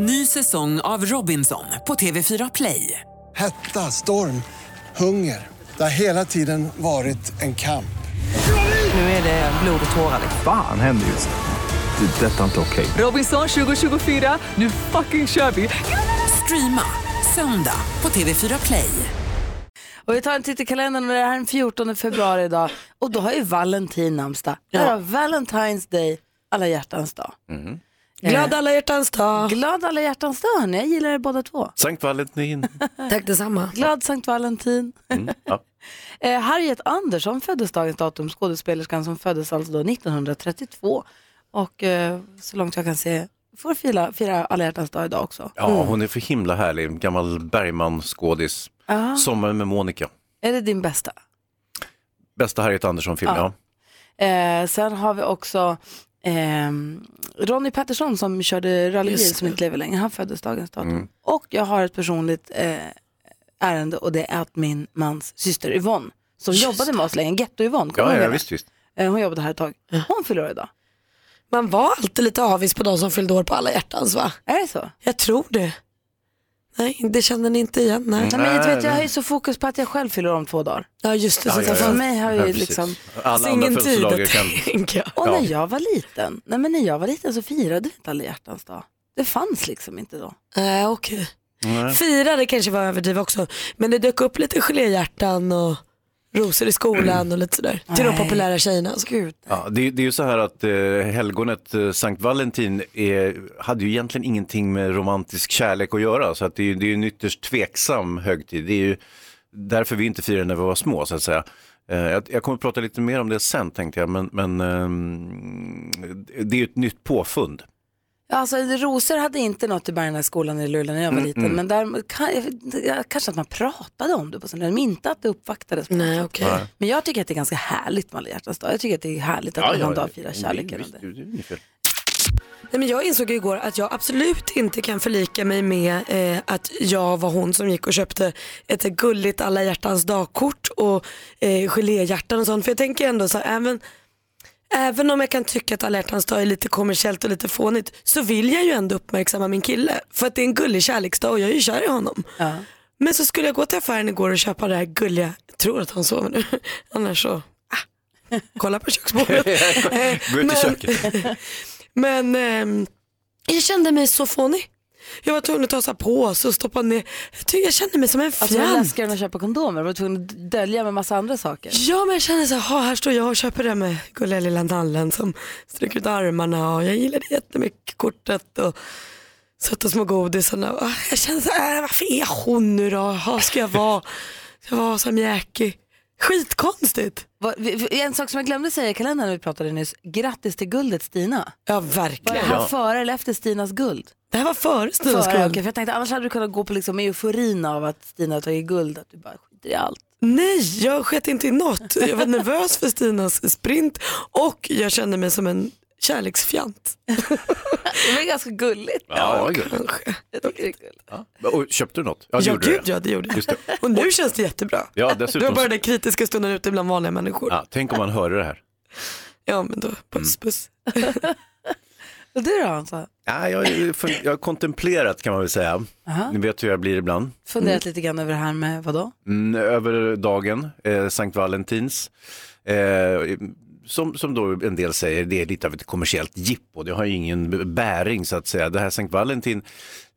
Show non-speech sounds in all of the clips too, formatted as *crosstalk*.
Ny säsong av Robinson på TV4 Play. Hetta, storm, hunger. Det har hela tiden varit en kamp. Nu är det blod och tårar. Fan händer just nu. Det. är Detta är inte okej. Robinson 2024, nu fucking kör vi! Streama söndag på TV4 Play. Och vi tar en titt i kalendern och det är den 14 februari idag. Och då har ju Valentin namnsdag. Det är Valentine's Day, alla hjärtans dag. Glad alla hjärtans dag. Glad alla hjärtans dag, hörni. jag gillar er båda två. Sankt Valentin. *laughs* Tack detsamma. Glad Sankt Valentin. Mm, ja. *laughs* Eh, Harriet Andersson föddes dagens datum, skådespelerskan som föddes alltså då 1932. Och eh, så långt jag kan se får fira, fira alla hjärtans dag idag också. ja, hon är för himla härlig. Gammal Bergman-skådis. Ja. Sommar med Monica. Är det din bästa? Bästa Harriet Andersson-film, Ja. ja. Eh, sen har vi också ehm, Ronny Pettersson som körde rallybil Just som inte lever längre. Han föddes dagens datum. Mm. Och jag har ett personligt eh, ärende och det är att min mans syster Yvonne som jobbade med oss länge, Getto-Yvonne, kommer Ja, ja, henne? visst, visst. Eh, Hon jobbade här ett tag. Hon fyller år idag. Man var alltid lite avis på de som fyllde år på alla hjärtans va? Är det så? Jag tror det. Nej, det känner ni inte igen. Nej. Nej, men jag, vet, jag har ju så fokus på att jag själv fyller om två dagar. Ja just det, så Ja, ja, Så ja. för mig har Ja, ju liksom, Alla ingen tid att kan... tänka. och Ja. när jag var liten, nej men när jag var liten så firade vi inte alla hjärtans dag. Det fanns liksom inte då. Nej okej. Nej. Fira det kanske var överdrivet också. Men det dök upp lite geléhjärtan och rosor i skolan och lite sådär. Till de populära tjejerna. Alltså. Gud. Ja, det, det är ju så här att eh, helgonet eh, Sankt Valentin är, hade ju egentligen ingenting med romantisk kärlek att göra. Så att det, är, det är en ytterst tveksam högtid. Det är ju därför vi inte firade när vi var små så att säga. Eh, jag, jag kommer att prata lite mer om det sen tänkte jag, men, men ehm, det är ju ett nytt påfund. Ja, Alltså, rosor hade inte något i Bergarna skolan i Luleå när jag var liten. Men där, kan, ja, kanske att man pratade om det på sådana men inte att det uppvaktades. På Nej okej. Nej. Men jag tycker att det är ganska härligt med alla hjärtans dag. Jag tycker att det är härligt att ja, någon dag firar kärleken. Visst, det. det. Nej, men jag insåg igår att jag absolut inte kan förlika mig med eh, att jag var hon som gick och köpte ett gulligt alla hjärtans dagkort och eh, geléhjärtan och sånt. För jag tänker ändå så här, även, även om jag kan tycka att alla hjärtans dag är lite kommersiellt och lite fånigt så vill jag ju ändå uppmärksamma min kille. För att det är en gullig kärleksdag och jag är ju kär i honom. Ja. Men så skulle jag gå till affären igår och köpa det här gulliga, jag tror att han sover nu, *laughs* annars så, ah, kolla på köksbordet. *laughs* Eh, Gå ut i köket. *laughs* men ehm, jag kände mig så fånig. Jag var tvungen att ta så här på sig och stoppa ner. Jag, tyckte jag kände mig som en Alltså det var fjant. läskigare än att köpa kondomer. Man var tvungen att dölja med massa andra saker. Ja men jag kände så här, "Ha, här står jag och köper det med gulliga lilla nallen som sträcker ut armarna och jag gillade jättemycket kortet och söta små godisarna. Och Jag kände så här, "Äh, varför är hon nu då? Ha, ska jag vara, ska jag vara så mjäkig? Skitkonstigt. En sak som jag glömde säga i kalendern när vi pratade nyss. Grattis till guldet Stina. Ja Var det verkligen. här före eller efter Stinas guld? Det här var före Stinas Före, guld. okej, för jag tänkte annars hade du kunnat gå på liksom euforin av att Stina har tagit guld. Att du bara skiter i allt. Nej, jag sket inte i något. Jag var nervös för Stinas sprint och jag kände mig som en kärleksfjant. *laughs* Det var ganska gulligt. Ja, gud. Kanske. Jag tycker det är kul. Ja. Och köpte du något? Ja, det Ja, gjorde du gud det. ja, det gjorde jag. Just det. Och nu känns det jättebra. Ja, Det var dessutom. bara den kritiska stunden ute bland vanliga människor. Ja, Ja, tänk om man hörde det här. men då, puss puss. *laughs* Och du då Hansa? Ja, jag, har- jag har kontemplerat kan man väl säga. Aha. Ni vet hur jag blir ibland. Funderat lite grann över det här med vadå? Mm, över dagen, eh, Sankt Valentins. Eh, som, som då en del säger, det är lite av ett kommersiellt jippo. Det har ju ingen b- bäring så att säga. Det här Sankt Valentin,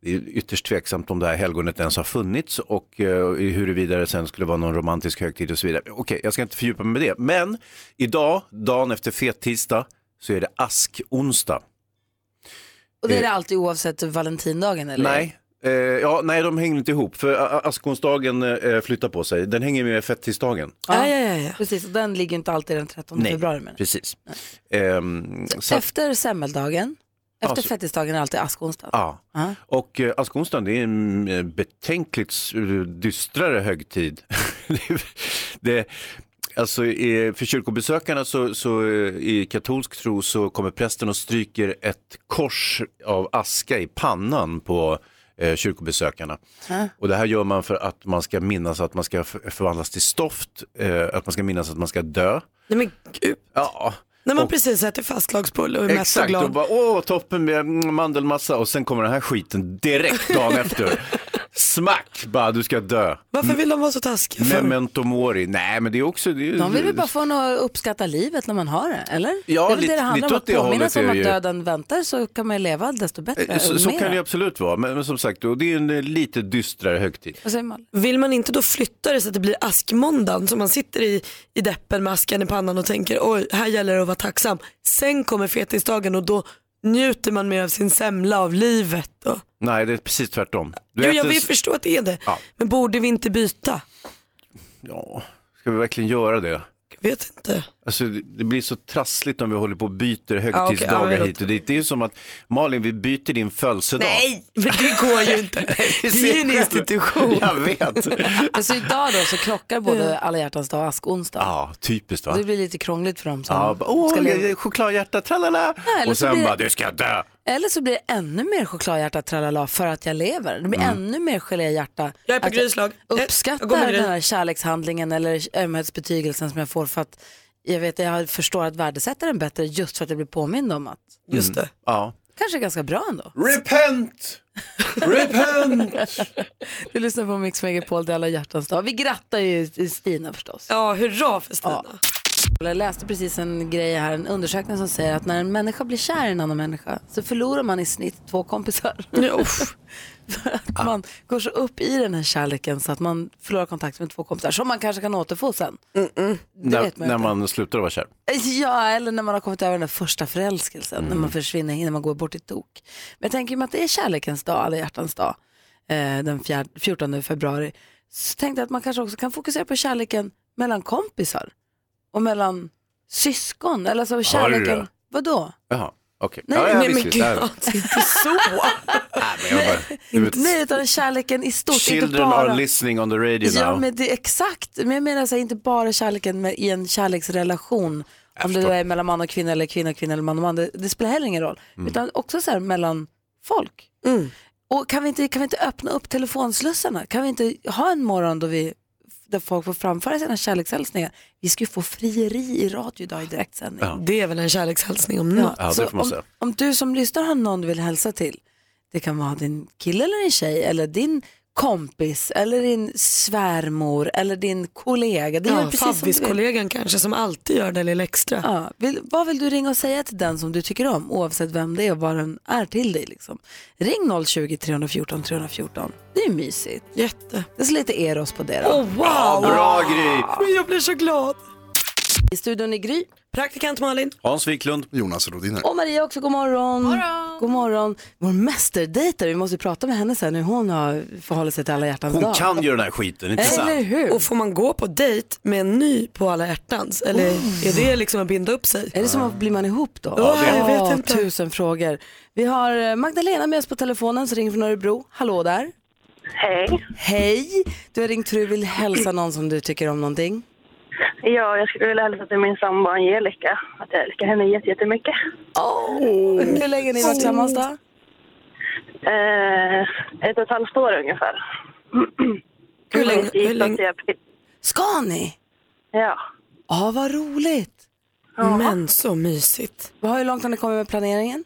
det är ytterst tveksamt om det här helgonet ens har funnits och eh, huruvida det sen skulle vara någon romantisk högtid och så vidare. Okej, jag ska inte fördjupa mig med det. Men idag, dagen efter fettisdag, så är det askonsdag. Och det är det alltid oavsett valentindagen eller? Nej. Eh, ja, nej, de hänger inte ihop för a- askonsdagen eh, flyttar på sig. Den hänger med fettisdagen. Ja, ja, ja, ja. Precis, och den ligger inte alltid den 13 Nej, februari. Men. precis. Ehm, så, Efter semmeldagen, efter Ja, så- fettisdagen är alltid askonsdag. ja. Ja. Och eh, askonsdagen det är en eh, betänkligt dystrare högtid. *laughs* det, det, alltså, för kyrkobesökarna så, så eh, i katolsk tro så kommer prästen och stryker ett kors av aska i pannan på eh, kyrkobesökarna. Och det här gör man för att man ska minnas att man ska förvandlas till stoft, eh, att man ska minnas att man ska dö. Nej men gud. Ja, När man Och- precis äter fastlagsbulle och är mätt och Exakt, och glad. bara åh toppen med mandelmassa och sen kommer den här skiten direkt dagen *laughs* efter. Smack, bara du ska dö. Varför vill de vara så taskiga för? Memento mori. Nej men det är också... Det är, De vill väl bara få en att uppskatta livet när man har det, eller? Ja, det är väl lite- det det handlar lite om, åt att det påminnas hållet om är att ju. döden väntar så kan man ju leva desto bättre. så, och så mera. kan det absolut vara, men, men som sagt, och det är en eh, lite dystrare högtid. Vad säger? Vill man inte då flytta det så att det blir askmåndagen så man sitter i, i deppen med askan i pannan och tänker oj här gäller det att vara tacksam. Sen kommer fetisdagen och då njuter man mer av sin semla av livet. Och... Nej, det är precis tvärtom. Du Jo, jag vill förstå att det är det. Ja. Men borde vi inte byta? Ja, ska vi verkligen göra det? Vet inte. Alltså, det blir så trassligt om vi håller på och byter högtidsdagar ja, men- hit och dit. Det är ju som att Malin, vi byter din födelsedag. Nej, men det går ju inte. *laughs* Det är ju en institution. Jag vet. *laughs* Alltså idag då så krockar både alla hjärtans dag och askonsdag. Ja, typiskt va? Det blir lite krångligt för dem som Ja, ska leva. jag- chokladhjärta, tralala. Och sen blir- bara, du ska dö. Eller så blir det ännu mer chokladhjärta tralala för att jag lever. Det blir ännu mer geléhjärta. Jag är på Att Grys lag. Jag- jag Uppskattar den här kärlekshandlingen eller ömhetsbetygelsen som jag får för att jag vet jag förstår att värdesätta den bättre just för att jag blir påmind om att Just det. Ja. kanske är ganska bra ändå. Repent! Repent! *laughs* Du lyssnar på Mix Megapol, det är alla hjärtans dag. Vi grattar ju Stina förstås. Ja, hurra för Stina. Jag läste precis en grej här, en undersökning som säger att när en människa blir kär i en annan människa så förlorar man i snitt två kompisar. *laughs* För att man går så upp i den här kärleken så att man förlorar kontakt med två kompisar som man kanske kan återfå sen. Det när, vet man när man slutar vara kär. Ja, eller när man har kommit över den där första förälskelsen, när man försvinner, när man går bort i tok. Men jag tänker mig att det är kärlekens dag, alla hjärtans dag, eh, den fjär- 14 februari. Så tänkte jag att man kanske också kan fokusera på kärleken mellan kompisar och mellan syskon. Eller alltså kärleken, då? vadå? Jaha, okej. Nej, ja, ja, Nej visst, men gud, det inte så. *laughs* Nej, men bara, Nej, utan kärleken i stort, inte Children bara... are listening on the radio Ja, now. men det, exakt. Men jag menar så här, inte bara kärleken med, i en kärleksrelation. Om det är mellan man och kvinna eller kvinna och kvinna eller man och man. Det, det spelar heller ingen roll. Mm. Utan också så här mellan folk. Och kan vi, inte, kan vi inte öppna upp telefonslussarna? Kan vi inte ha en morgon då vi, där folk får framföra sina kärlekshälsningar? Vi ska ju få frieri i radio idag i direktsändning. Ja. Det är väl en kärlekshälsning om något. Ja, det får man om, säga. om du som lyssnar har någon du vill hälsa till, det kan vara din kille eller din tjej eller din kompis eller din svärmor eller din kollega. Det är Ja. Favvis-kollegan kanske som alltid gör det lilla extra. Ja, vill, vad vill du ringa och säga till den som du tycker om oavsett vem det är och vad den är till dig? Liksom. Ring 020 314 314. Det är mysigt. Jätte. Det är så lite Eros på det då. Oh, wow! Bra Gry! Jag blir så glad. I studion i Gry Praktikant Malin. Hans Wiklund. Jonas Rodiner. och Maria också, god morgon. God morgon. Vår mästerdejtare, vi måste prata med henne sen hur hon har förhållit sig till alla hjärtans Hon dag. kan ju den här skiten, inte sant? Eller hur? Och får man gå på dejt med en ny på alla hjärtans? Eller är det liksom att binda upp sig? Är det som att blir man ihop då? Ja, det är jag vet inte. Tusen frågor. Vi har eh, Magdalena med oss på telefonen som ringer från Örebro. Hallå där. Hej. Hej. Du har ringt för du vill hälsa någon som du tycker om någonting. Ja, jag skulle vilja hälsa till min sambo Angelica att jag älskar henne jätte- jättemycket. Hur länge har ni varit tillsammans då? Eh, ett och ett halvt år ungefär. Hur länge? Hur länge? Ska ni? Ja. Ja, vad roligt. Men så mysigt. Vad- Hur långt har ni kommit med planeringen?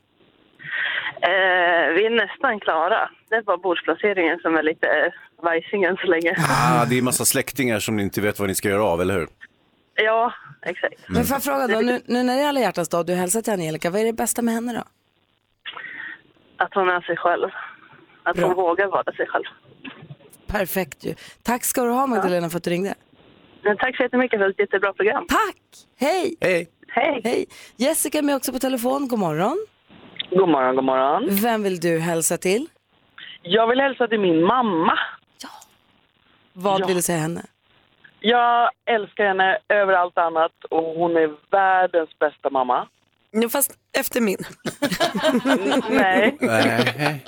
Eh, vi är nästan klara. Det är bara bordsplaceringen som är lite vajsing än så länge. Ah, det är massa släktingar som ni inte vet vad ni ska göra av, eller hur? Ja, exakt. Men får jag fråga då, nu, nu när det är alla hjärtans dag och du hälsar till Angelica, vad är det bästa med henne då? Att hon är sig själv. Att Bra. hon vågar vara sig själv. Perfekt ju. Tack ska du ha Magdalena för att du ringde. Men tack så jättemycket för ett jättebra program. Tack! Hej! Hej! Hej! Hej! Jessica är med också på telefon, god morgon. God morgon, god morgon. Vem vill du hälsa till? Jag vill hälsa till min mamma. Vad Ja. vill du säga henne? Jag älskar henne över allt annat och hon är världens bästa mamma. Ja, fast efter min. *laughs* Nej, Nej.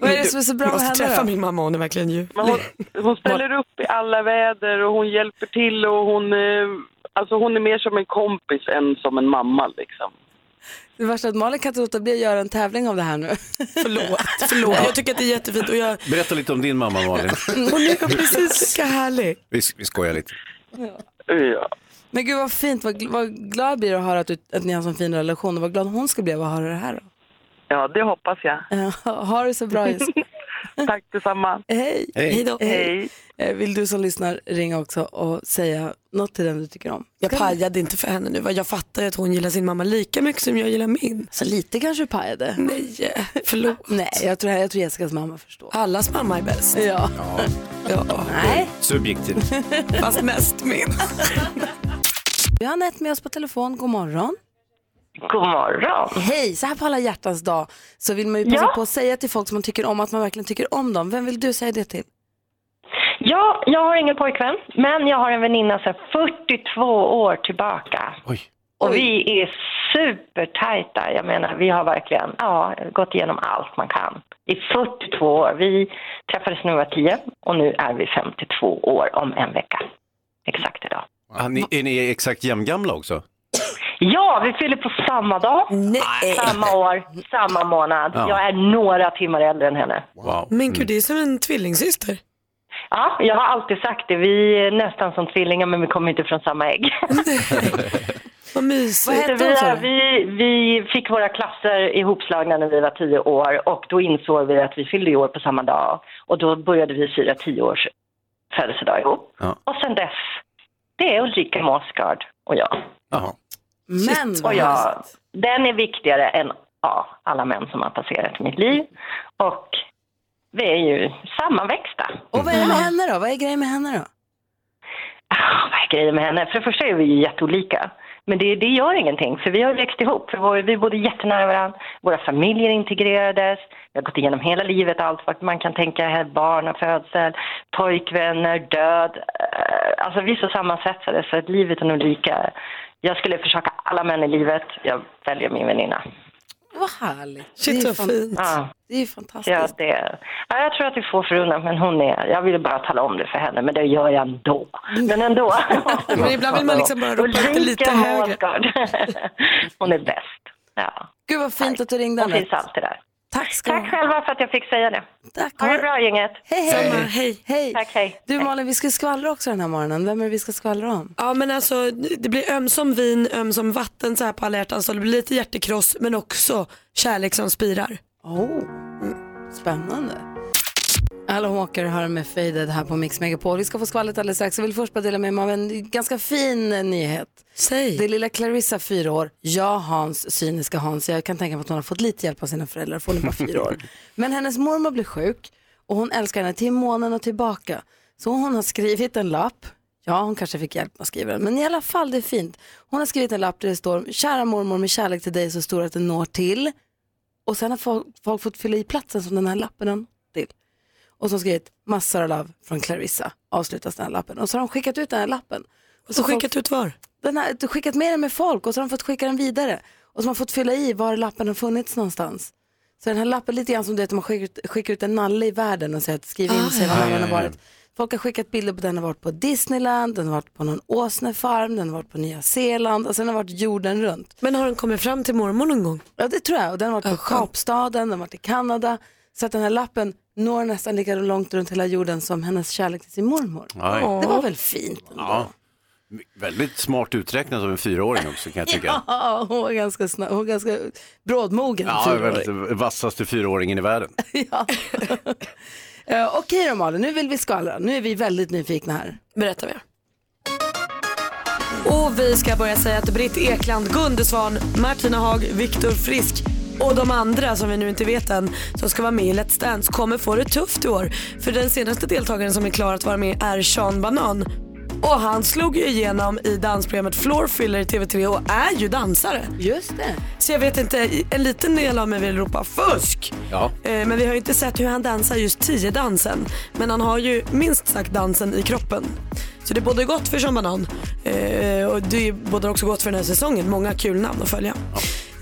Vad är det som är så bra med måste henne träffa då? min mamma, hon är verkligen ljuvlig. hon, hon ställer upp i alla väder och hon hjälper till och hon, eh, alltså hon är mer som en kompis än som en mamma liksom. Det värsta är att Malin kan inte låta bli att göra en tävling av det här nu. Förlåt, *laughs* förlåt. Jag tycker att det är jättefint och jag, Berätta lite om din mamma Malin. *laughs* hon är precis lika härlig. Vi, vi skojar lite. Ja. Men gud vad fint, vad, vad glad jag blir att höra att, du, att ni har en sån fin relation och vad glad hon ska bli av att höra det här. Då. Ja, det hoppas jag. Ja, ha det så bra Jessica. *laughs* *laughs* Tack detsamma. Hej. Hej. Hej då. Hej. Eh, Vill du som lyssnar ringa också och säga något till den du tycker om? Jag pajade inte för henne nu. Jag fattar att hon gillar sin mamma lika mycket som jag gillar min. Så lite kanske du pajade. Nej, förlåt. Nej, jag tror, jag tror Jessicas mamma förstår. Allas mamma är bäst. Ja. *laughs* Ja, Nej. Subjektivt. *laughs* fast mest min. Vi har Anette med oss på telefon. God morgon. God morgon. Hej, så här på alla hjärtans dag så vill man ju passa Ja. på att säga till folk som man tycker om att man verkligen tycker om dem. Vem vill du säga det till? Ja, jag har ingen pojkvän, men jag har en väninna sedan 42 år tillbaka. Oj. Och vi är supertajta. Jag menar, vi har verkligen ja, gått igenom allt man kan i 42 år. Vi träffades när vi var 10 och nu är vi 52 år om en vecka. Exakt idag. Ah, ni, är ni exakt jämngamla också? Ja, vi fyller på samma dag, Nej. samma år, samma månad. Ja. Jag är några timmar äldre än henne. Wow. Men gud, det är som en tvillingsyster. Ja, jag har alltid sagt det. Vi är nästan som tvillingar, men vi kommer inte från samma ägg. *laughs* Vad mysigt. Vad hette hon vi, vi, vi fick våra klasser ihopslagna när vi var tio år och då insåg vi att vi fyllde i år på samma dag. Och då började vi fira tio års födelsedag ihop. Ja. Och sen dess, det är Ulrika Måsgard och jag. Jaha. Men Och vad jag, den är viktigare än ja, alla män som har passerat mitt liv. Och vi är ju sammanväxta. Och vad är det med henne då? Vad är grejen med henne då? Ah, vad är grejen med henne? För det första är vi jätteolika. Men det, det gör ingenting, för vi har växt ihop. För vår, vi bodde jättenära varandra, våra familjer integrerades, vi har gått igenom hela livet, allt vad man kan tänka här, barnafödsel, pojkvänner, död. Eh, alltså vi är så sammansvetsade så att livet är nog lika. Jag skulle försöka alla män i livet, jag väljer min väninna. Vad härligt. Shit det, är vad fint. Ja. det är fantastiskt. Ja, det, ja, jag tror att vi får förunnat, men hon är, jag ville bara tala om det för henne, men det gör jag ändå. Men ändå. *laughs* Men ibland vill man liksom bara ropa lite, lite högre. *laughs* Hon är bäst. Ja. Gud vad fint att du ringde Hon finns alltid där. Tack ska Tack själva för att jag fick säga det. Tack. Ha det bra gänget. Hej, Samma, hej. hej. hej. Tack, hej. Du Hej. Malin, vi ska skvallra också den här morgonen. Vem är det vi ska skvallra om? Ja men alltså det blir ömsom vin, ömsom vatten så här på alla hjärtans. Det blir lite hjärtekross men också kärlek som spirar. Oh, spännande. Alan Walker har med Faded här på Mix Megapol. Vi ska få skvallret alldeles strax. Jag vill först bara dela med mig av en ganska fin eh, nyhet. Säg. Det är lilla Clarissa, fyra år. Ja, Hans, cyniska Hans. Jag kan tänka mig att hon har fått lite hjälp av sina föräldrar, för hon är bara *laughs* fyra år. Men hennes mormor blir sjuk och hon älskar henne till månen och tillbaka. Så hon har skrivit en lapp. Ja, hon kanske fick hjälp med att skriva den, men i alla fall det är fint. Hon har skrivit en lapp där det står, kära mormor med kärlek till dig så stor att den når till. Och sen har folk, folk fått fylla i platsen som den här lappen till. Och så skrivit massor av love från Clarissa, avslutas den här lappen. Och så har de skickat ut den här lappen. Och Så folk- skickat ut var? den här, skickat med den med folk och så har de fått skicka den vidare. Och så har man fått fylla i var lappen har funnits någonstans. Så den här lappen lite grann som du vet, man skickar ut, skickar ut en nalle i världen och säger att skriv in sig var ja, man ja, har varit. Folk har skickat bilder på den har varit på Disneyland, den har varit på någon åsnefarm, den har varit på Nya Zeeland och sen har varit jorden runt. Men har den kommit fram till mormor någon gång? Ja det tror jag och den har varit på. Kapstaden, den har varit i Kanada. Så att den här lappen når nästan lika långt runt hela jorden som hennes kärlek till sin mormor. Aj. Det var väl fint ändå? Ja. Väldigt smart uträknat av en fyraåring också kan jag tycka. *laughs* Ja, hon var ganska, snabb, hon var ganska brådmogen. Ja, väldigt vassaste fyraåringen i världen. *laughs* ja. *laughs* Eh, Okej då Malin, nu vill vi skvallra. Nu är vi väldigt nyfikna här. Berätta mer. Och vi ska börja säga att Britt Ekland, Gunde Svan, Martina Haag, Viktor Frisk och de andra som vi nu inte vet än som ska vara med i Let's Dance kommer få det tufft i år. För den senaste deltagaren som är klar att vara med är Sean Banan. Och han slog ju igenom i dansprogrammet Floor Filler i TV3 och är ju dansare. Just det. Så jag vet inte, en liten del av mig vill ropa fusk. Ja. Eh, Men vi har ju inte sett hur han dansar just 10-dansen. Men han har ju minst sagt dansen i kroppen. Så det är både gott för Sean Banan eh, och det är både också gott för den här säsongen. Många kul namn att följa.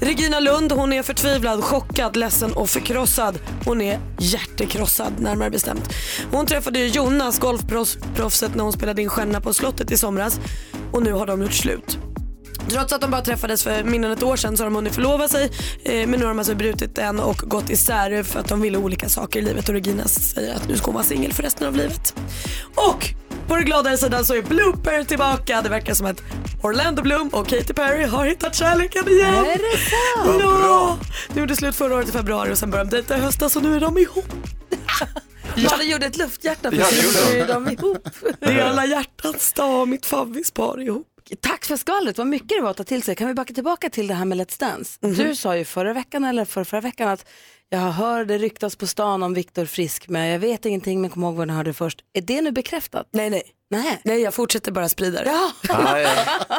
Regina Lund, hon är förtvivlad, chockad, ledsen och förkrossad. Hon är hjärtekrossad närmare bestämt. Hon träffade ju Jonas, golfproffset, när hon spelade in Stjärnorna på slottet i somras. Och nu har de gjort slut. Trots att de bara träffades för mindre än ett år sedan så har de hunnit förlova sig. Eh, men nu har de alltså brutit den och gått isär för att de ville olika saker i livet och Regina säger att nu ska hon vara singel för resten av livet. Och på den gladare sidan så är Blooper tillbaka. Det verkar som att Orlando Bloom och Katy Perry har hittat kärleken igen. Är det sant? Ja, de gjorde slut förra året i februari och sen började de dejta i höstas och nu är de ihop. *laughs* Ja, det gjorde ett lufthjärta Ja, det precis. gjorde Nu är de ihop. Det är alla hjärtans dag, mitt favvispar ihop. Tack för skvallret, vad mycket det var att ta till sig. Kan vi backa tillbaka till det här med Let's Dance? Du sa ju förra veckan eller för förra veckan att jag hör det ryktas på stan om Viktor Frisk men jag vet ingenting men kom ihåg vad ni hörde först. Är det nu bekräftat? Nej, nej. Nej. Nej, jag fortsätter bara sprida det. Ja. Ah, ja.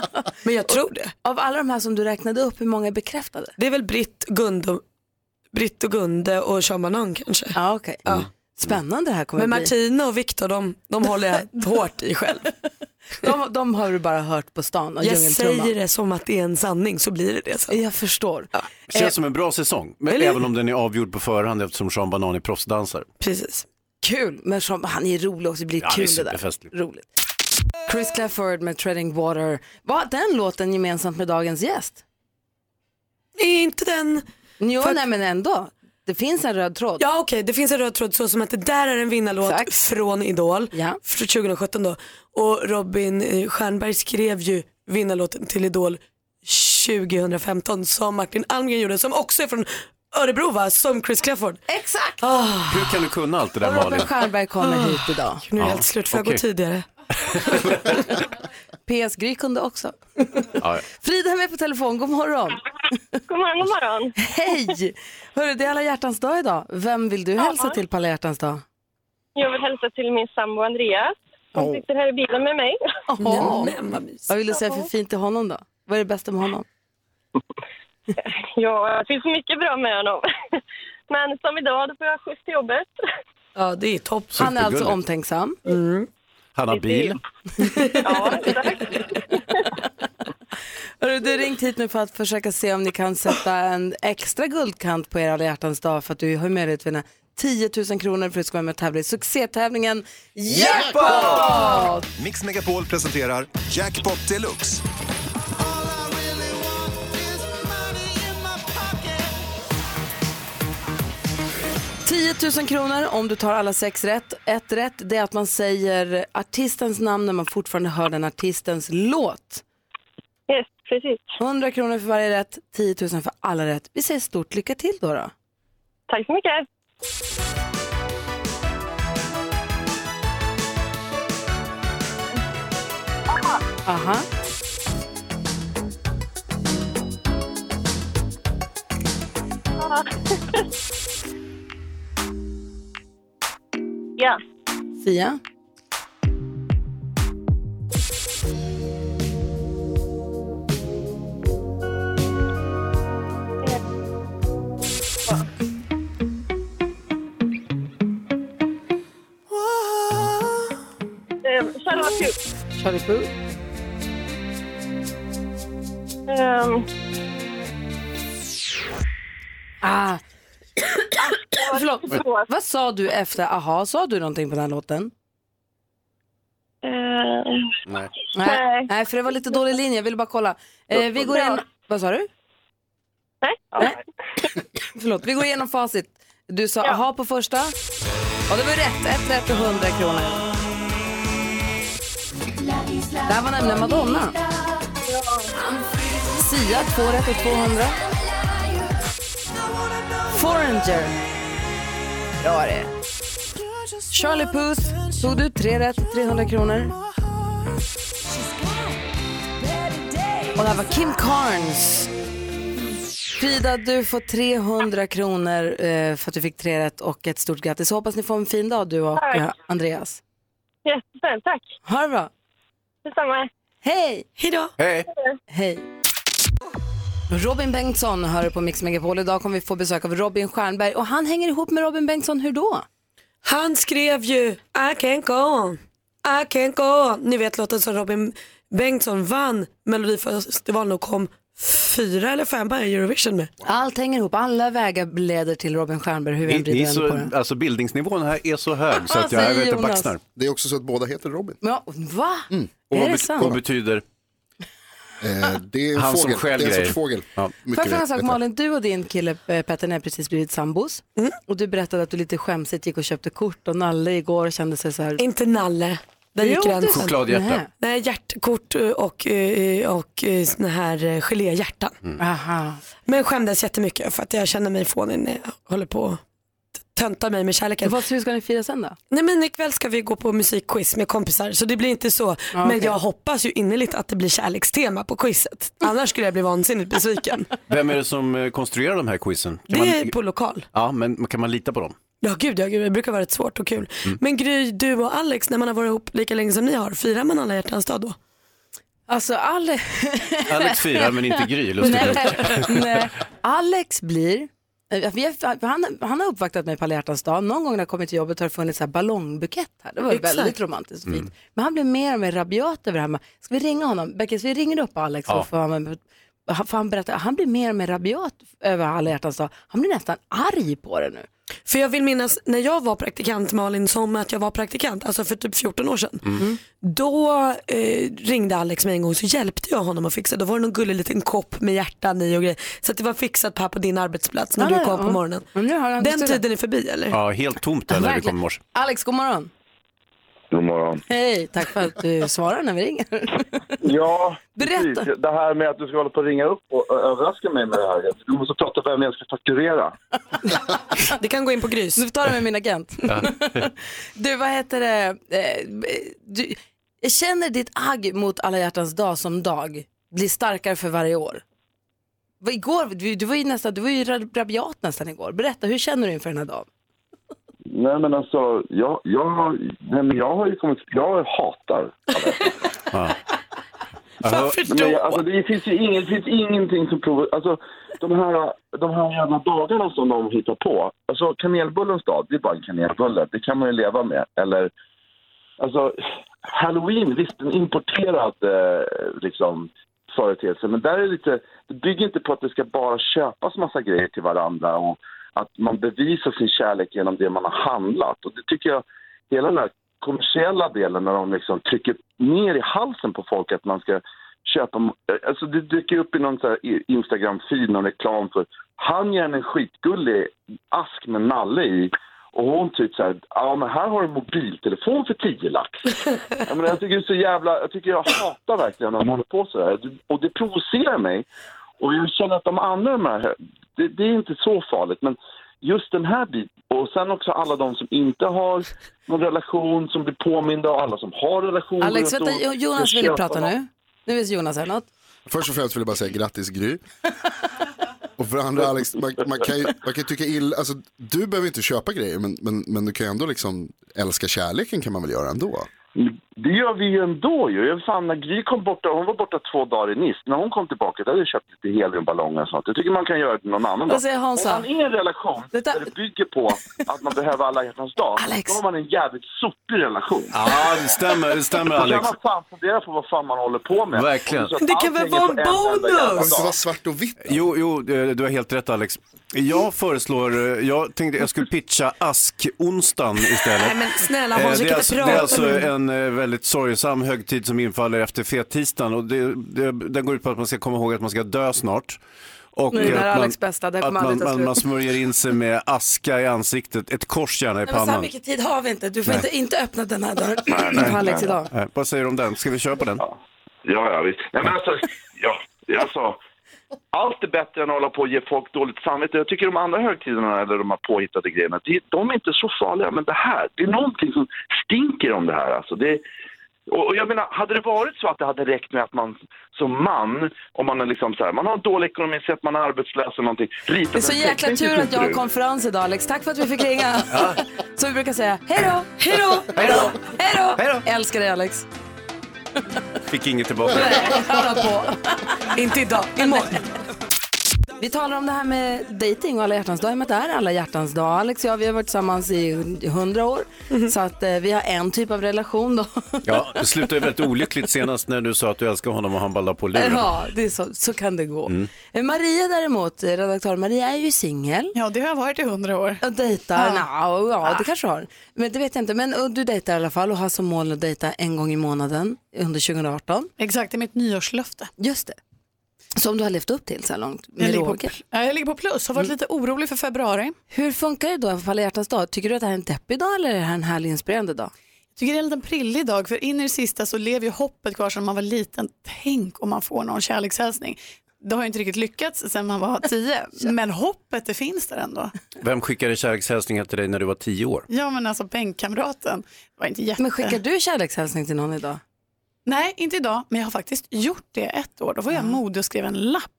*laughs* Men jag tror det. Av alla de här som du räknade upp, hur många är bekräftade? Det är väl Britt, Gunde, Britt och Gunde och Sean Banan kanske. Ja, okej. Spännande det här kommer Men. Martina och Viktor, de, de håller jag *laughs* hårt i själv. De, de har du bara hört på stan och Jag säger det som att det är en sanning så blir det det sen. Jag förstår. Känns som en bra säsong, men Eller även om den är avgjord på förhand eftersom Sean Banan är proffsdansare. Precis. Kul, men som, han är rolig också, det blir Ja, det är kul det där. superfestligt. Roligt. Chris Clafford med Treading Water. Var den låten gemensamt med dagens gäst? Är inte den... Jo, För nej men ändå. Det finns en röd tråd. Ja okej, det finns en röd tråd så som att det där är en vinnarlåt Exakt. från Idol Ja. från 2017 då. Och Robin eh, Stjernberg skrev ju vinnarlåten till Idol 2015 som Martin Almgren gjorde som också är från Örebro va, som Chris Clafford. Exakt! Hur kan du kunna allt det där Och Robin Malin? Stjernberg kommer hit idag. Nu är det Ja, helt slut, får jag okej. gå tidigare? *laughs* PS Gry kunde också. Ja, ja. Frida är med på telefon, god morgon. God morgon, god morgon. Hej! Hörru, det är alla hjärtans dag idag. Vem vill du hälsa till på alla hjärtans dag? Jag vill hälsa till min sambo Andreas som Åh. sitter här i bilen med mig. Åh. Men vad. Vad vill du säga för fint till honom då? Vad är det bästa med honom? Ja, det finns mycket bra med honom. Men som idag, då får jag skjuts till jobbet. Ja det är topp. Han är alltså omtänksam. Han har bil. *laughs* Ja, exakt. Hörru, du har ringt hit nu för att försöka se om ni kan sätta en extra guldkant på er alla hjärtans dag för att du har möjlighet att vinna 10 000 kronor för att du ska vara med och tävla i succétävlingen Jackpot! Mix Megapol presenterar Jackpot Deluxe. 10 000 kronor om du tar alla sex rätt. Ett rätt det är att man säger artistens namn när man fortfarande hör den artistens låt. Yes, precis. 100 kronor för varje rätt, 10 000 för alla rätt. Vi säger stort lycka till då. då. Tack så mycket. Aha. *laughs* Ja. Sia? Eh, Charlotte Hughes. Charlie Puth? Vad sa du efter aha? Sa du någonting på den här låten? eh, Nej. Nej. Nej, för det var lite dålig linje. Jag ville bara kolla. Eh, vi går in... Vad sa du? nej. Ja. Nej. *coughs* Förlåt, vi går igenom facit. Du sa aha på första. Och det var rätt. Ett rätt och 100 kronor. Det här var nämligen Madonna. Sia, två rätt och 200. Foreigner. Ja, det. Charlie Puth, tog du tre rätt, 300 kronor. Och det här var Kim Carnes. Frida, du får 300 kronor eh, för att du fick tre rätt och ett stort grattis. Hoppas ni får en fin dag du och Tack. eh, Andreas. Jättesnällt, tack. Ha det bra. Detsamma. Hej! Hej då. Hej! Hej. Robin Bengtsson hör på Mix Megapol. Idag kommer vi få besök av Robin Stjernberg och han hänger ihop med Robin Bengtsson. Hur då? Han skrev ju I can't go on, I can't go on. Ni vet låten som Robin Bengtsson vann Melodifestivalen och kom fyra eller femma i Eurovision med. Allt hänger ihop. Alla vägar leder till Robin Stjernberg. Hur vi Ni, den på den. så, alltså bildningsnivån här är så hög så att jag, jag vet inte baxnar. Det är också så att båda heter Robin. Ja, va? Och Är vad, det bet- sant? vad betyder Eh, det är en Han som fågel. stjäl det är en sorts fågel. Ja. Får jag fråga en sak. Malin, du och din kille eh, Petter har precis blivit sambos och du berättade att du lite skämsigt gick och köpte kort och nalle igår och kände sig så här. Inte Nalle. Där gick Jo, det är gränsen. Chokladhjärta. Nej. Nej, hjärtkort och, eh, och såna här geléhjärtan. Mm. Aha. Men skämdes jättemycket för att jag känner mig fånig när jag håller på tönta mig med kärleken. Vad, hur ska ni fira sen då? Nej men ikväll ska vi gå på musikquiz med kompisar så det blir inte så. Men okej. jag hoppas ju innerligt att det blir kärlekstema på quizet. Annars skulle jag bli vansinnigt besviken. *laughs* Vem är det som eh, konstruerar de här quizen? Kan Det man, är på lokal. Ja, men kan man lita på dem? Ja gud, ja, gud, det brukar vara rätt svårt och kul. Men Gry, du och Alex, när man har varit ihop lika länge som ni har, firar man alla hjärtans dag då? Alltså Ale... Alex firar men inte Gry, lustigt *laughs* nej, nej. Alex blir, har, han, han har uppvaktat mig på alla hjärtans dag. Någon gång när jag kommit till jobbet har det funnits så här ballongbukett här. Det var Exakt. väldigt romantiskt och fint. Men han blir mer och mer rabiat över det här. Ska vi ringa honom? Beckis, vi ringer upp Alex Ja. och får han, får han berätta. Han blir mer och mer rabiat över alla hjärtans dag. Han blir nästan arg på det nu. För jag vill minnas när jag var praktikant Malin som att jag var praktikant, alltså för typ 14 år sedan. Då eh, ringde Alex mig en gång så hjälpte jag honom att fixa. Då var det någon gullig liten kopp med hjärtan i och grejer. Så att det var fixat här på din arbetsplats när Ja, du kom ja. på morgonen. Den tiden är förbi eller? Ja, helt tomt där när Verkligen. kom i morse. Alex, god morgon. God morgon. Hej, tack för att du svarar när vi ringer. Ja, Berätta. precis. Det här med att du ska hålla på och ringa upp och överraska mig med det här. Du måste prata vem jag ska fakturera. *laughs* Det kan gå in på Grys. Du får ta det med min agent. *laughs* du, vad heter det? Eh, Du, jag känner ditt agg mot alla hjärtans dag som dag blir starkare för varje år. Igår, du, du var ju nästan, du var ju rab- rabiat nästan igår. Berätta, hur känner du inför den här dagen? Nej men alltså, jag, jag, nej, men jag har ju kommit, jag hatar *laughs* Ja. Varför men jag, då? alltså, det, finns ju ingen, det finns ingenting som provar... Alltså, de här, de här jävla dagarna som de hittar på. Alltså kanelbullens dag, det är bara en kanelbulle. Det kan man ju leva med. Eller, alltså, halloween, visst en importerad eh, liksom, företeelse. Men där är det lite, det bygger inte på att det ska bara köpas massa grejer till varandra och att man bevisar sin kärlek genom det man har handlat. Och det tycker jag, hela den här kommersiella delen när de liksom trycker ner i halsen på folk att man ska köpa... Alltså det dyker upp i någon Instagram-feed någon reklam för han ger en skitgullig ask med nalle i och hon typ så här, ja men här har du en mobiltelefon för 10 lax. *laughs* jag, menar, jag tycker det är så jävla, jag tycker jag hatar verkligen när de håller på så här. Och det provocerar mig. Och jag känner att de andra de här, det, det är inte så farligt men just den här biten och sen också alla de som inte har någon relation som blir påminda och alla som har relation. Alex, vänta, Jonas vill prata nu. Nu vill Jonas säga något. Först och främst vill jag bara säga grattis Gry. Och för andra Alex, man, man kan ju man kan tycka illa, alltså du behöver inte köpa grejer men, men, men du kan ju ändå liksom älska kärleken kan man väl göra ändå. Det gör vi ju ändå ju. Jag Fan, när Gry kom borta, hon var borta två dagar i Nice. När hon kom tillbaka då hade jag köpt lite heliumballonger och sånt. Jag tycker man kan göra det någon annan Vad dag. säger Hansa? Om man är i en relation Detta- där det bygger på att man behöver alla hjärtans dag, Alex. då har man en jävligt sopig relation. Ja, det stämmer, det stämmer Då kan Alex. man fan fundera på vad fan man håller på med. Verkligen. Det kan väl vara en bonus? Det inte vara svart och vitt? Jo, jo, eh, du har helt rätt Alex. Jag föreslår, eh, jag tänkte jag skulle pitcha ask-onsdagen istället. Nej men snälla Eh, Hans, vi det, är kan alltså, inte det är prata alltså en eh, väldigt sorgsam högtid som infaller efter fettisdagen och det, det, den går ut på att man ska komma ihåg att man ska dö snart. Och Nu är att det man, Alex bästa, det att kommer man, aldrig ta man, slut. man smörjer in sig med aska i ansiktet, ett kors gärna i Nej, men så här pannan. mycket tid har vi inte. Du får inte, inte öppna den här dörren för Alex idag. Eh, Vad säger du om den? Ska vi köra på den? Ja, ja visst. Nej, men alltså, ja, alltså, allt är bättre än att hålla på och ge folk dåligt samvete. Jag tycker de andra högtiderna, eller de här påhittade grejerna, de är inte så farliga. Men det här, det är någonting som stinker om det här. Alltså. Det, och jag menar, hade det varit så att det hade räckt med att man som man, om man är liksom så här, man har dålig ekonomi, så att man är arbetslös eller någonting, Det är så en jäkla tur att jag har konferens idag Alex. Tack för att vi fick ringa. Så *laughs* vi brukar säga hej då, hej då, hej då, hej då. Älskar dig Alex. Fick inget tillbaka. Nej, på. Inte idag, imorgon. Vi talar om det här med dating och alla hjärtans dag. I och med att det är alla hjärtans dag. Alex och jag vi har varit tillsammans i hundra år. Så att eh, vi har en typ av relation då. Ja, det slutade ju väldigt olyckligt senast när du sa att du älskar honom och han la på luren. Ja, det är så, så kan det gå. Eh, Maria däremot, eh, redaktör Maria är ju singel. Ja, det har jag varit i hundra år. Och dejtar, Ja. ja. ja det kanske har. Men det vet jag inte. Men och du dejtar i alla fall och har som mål att dejta en gång i månaden under 2018. Exakt, det är mitt nyårslöfte. Just det. Som du har levt upp till så här långt Jag med ligger, på, råge. ja, jag ligger på plus, har varit lite orolig för februari. Hur funkar det då på alla hjärtans dag? Tycker du att det här är en deppig dag eller är det här en härlig inspirerande dag? Jag tycker det är en liten prillig dag för in i det sista så lever ju hoppet kvar sedan man var liten. Tänk om man får någon kärlekshälsning. Det har ju inte riktigt lyckats sedan man var *laughs* tio, men hoppet det finns där ändå. Vem skickade kärlekshälsningar till dig när du var tio år? Ja men alltså bänkkamraten var inte jätte... Men skickar du kärlekshälsning till någon idag? Nej, inte idag, men jag har faktiskt gjort det ett år. Då var jag modig och skrev en lapp.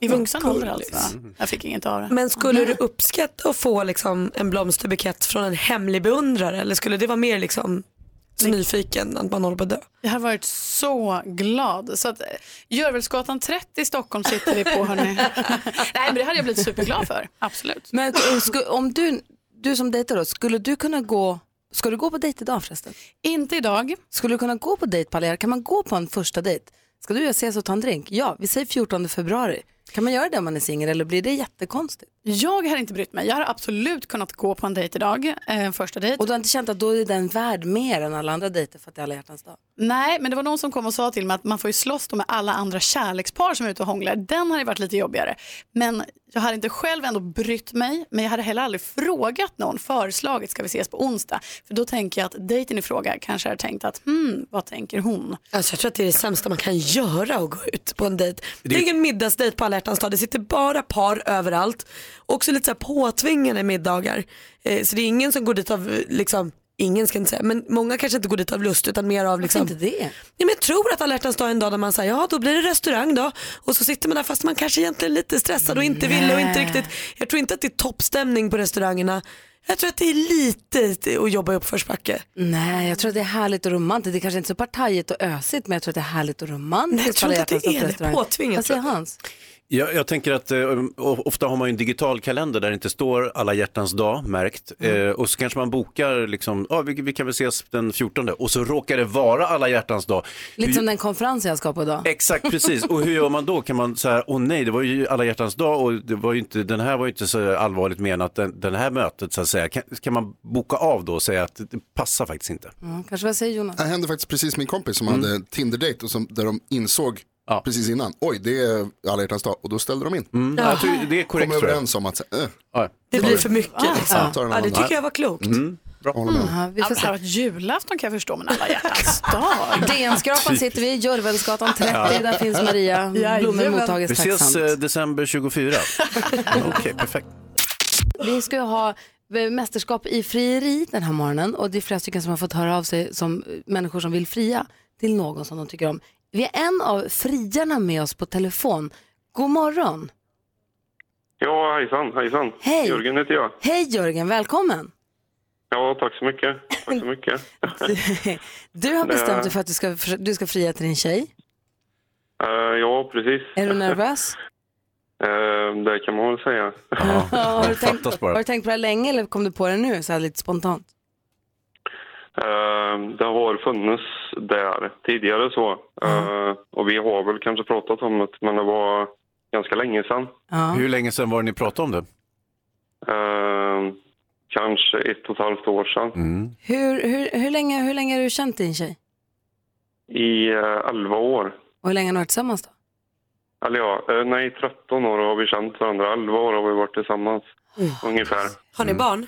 I vuxen ålder alltså. Jag fick inget av det. Men skulle du uppskatta att få liksom en blomsterbukett från en hemlig beundrare eller skulle det vara mer liksom så nyfiken att man håller på att dö? Jag har varit så glad. Så att, eh, Görvelsgatan 30 i Stockholm sitter vi på hörni. *laughs* Nej men det hade jag blivit superglad för, absolut. Men eh, om du, du som dejtar då, skulle du kunna gå, ska du gå på dejt idag förresten? Inte idag. Skulle du kunna gå på dejt Pallier? Kan man gå på en första dejt? Ska du och jag ses och ta en drink? Ja, vi säger 14 februari. Kan man göra det om man är singel eller blir det jättekonstigt? Jag har inte brytt mig. Jag har absolut kunnat gå på en dejt idag, eh, en första dejt. Och du har inte känt att då är den värd mer än alla andra dejter för att det är alla hjärtans dag? Nej, men det var någon som kom och sa till mig att man får ju slåss då med alla andra kärlekspar som är ute och hånglar. Den hade varit lite jobbigare. Men jag hade inte själv ändå brytt mig, men jag hade heller aldrig frågat någon, föreslagit ska vi ses på onsdag. För då tänker jag att dejten i fråga kanske har tänkt att hmm, vad tänker hon? Alltså jag tror att det är det sämsta man kan göra att gå ut på en dejt. Det är ingen middagsdejt på alla hjärtans dag, det sitter bara par överallt. Också lite så här påtvingade middagar. Eh, så det är ingen som går dit av, liksom, ingen ska inte säga, men många kanske inte går dit av lust utan mer av liksom. inte det? Ja, men jag tror att alla hjärtans dag är en dag där man säger ja då blir det restaurang då och så sitter man där fast man kanske egentligen är lite stressad och inte vill och inte riktigt. Jag tror inte att det är toppstämning på restaurangerna. Jag tror att det är lite att jobba i uppförsbacke. Nej, jag tror att det är härligt och romantiskt. Det kanske inte är så partajigt och ösigt, men jag tror att det är härligt och romantiskt. Nej, jag tror inte att det är det. Påtvingat, Vad säger. Hans? Jag, jag tänker att eh, ofta har man ju en digital kalender där det inte står alla hjärtans dag märkt eh, och så kanske man bokar liksom, ah, vi, vi kan väl ses den 14 och så råkar det vara alla hjärtans dag. Lite Hur- som den konferensen jag ska på idag. Exakt, precis. Och hur gör man då? Kan man säga, åh nej, det var ju alla hjärtans dag och det var ju inte, den här var ju inte så allvarligt menat, den, den här mötet så att säga. Kan, kan man boka av då och säga att det passar faktiskt inte? Mm, kanske vad säger Jonas? Det hände faktiskt precis min kompis som Mm. hade Tinder-date och som, där de insåg precis innan, oj det är alla hjärtans dag och då ställde de in. Mm, jag tror det är korrekt, Kom tror jag. överens om att, äh, Det blir för mycket. Ja, Liksom. Ja, det tycker jag var klokt. Mm. Bra. Håller med. Vi får Ja, se. julafton kan jag förstå, men alla hjärtans *laughs* dag. DN-skrapan sitter vi, Görvelsgatan 30, där finns Maria. Blommor mottages Vi ses tacksamt. eh, december 24. *laughs* Okej, perfekt. Vi ska ju ha eh, mästerskap i frieri den här morgonen och det är flera stycken som har fått höra av sig som eh, människor som vill fria till någon som de tycker om. Vi har en av friarna med oss på telefon. God morgon. Ja, hejsan, hejsan. Hej. Jörgen heter jag. Hej Jörgen, välkommen. Ja, tack så mycket. Tack så mycket. *laughs* Du har bestämt dig för att du ska, du ska fria till din tjej. Eh, ja, precis. Är du nervös? *laughs* Eh, det kan man väl säga. Ja, har, du tänkt, har du tänkt på det länge eller kom du på det nu så här lite spontant? Eh, det har funnits där tidigare så. Eh, och vi har väl kanske pratat om det, men det var ganska länge sedan. Hur länge sedan var det ni pratade om det? Eh, kanske ett och ett halvt år sedan. Mm. Hur, hur, hur, länge, hur länge har du känt din tjej? I eh, 11 år. Och hur länge har ni varit tillsammans då? Eller ja, eh, nej 13 år har vi känt varandra. 11 år har vi varit tillsammans. Ungefär. Har ni barn?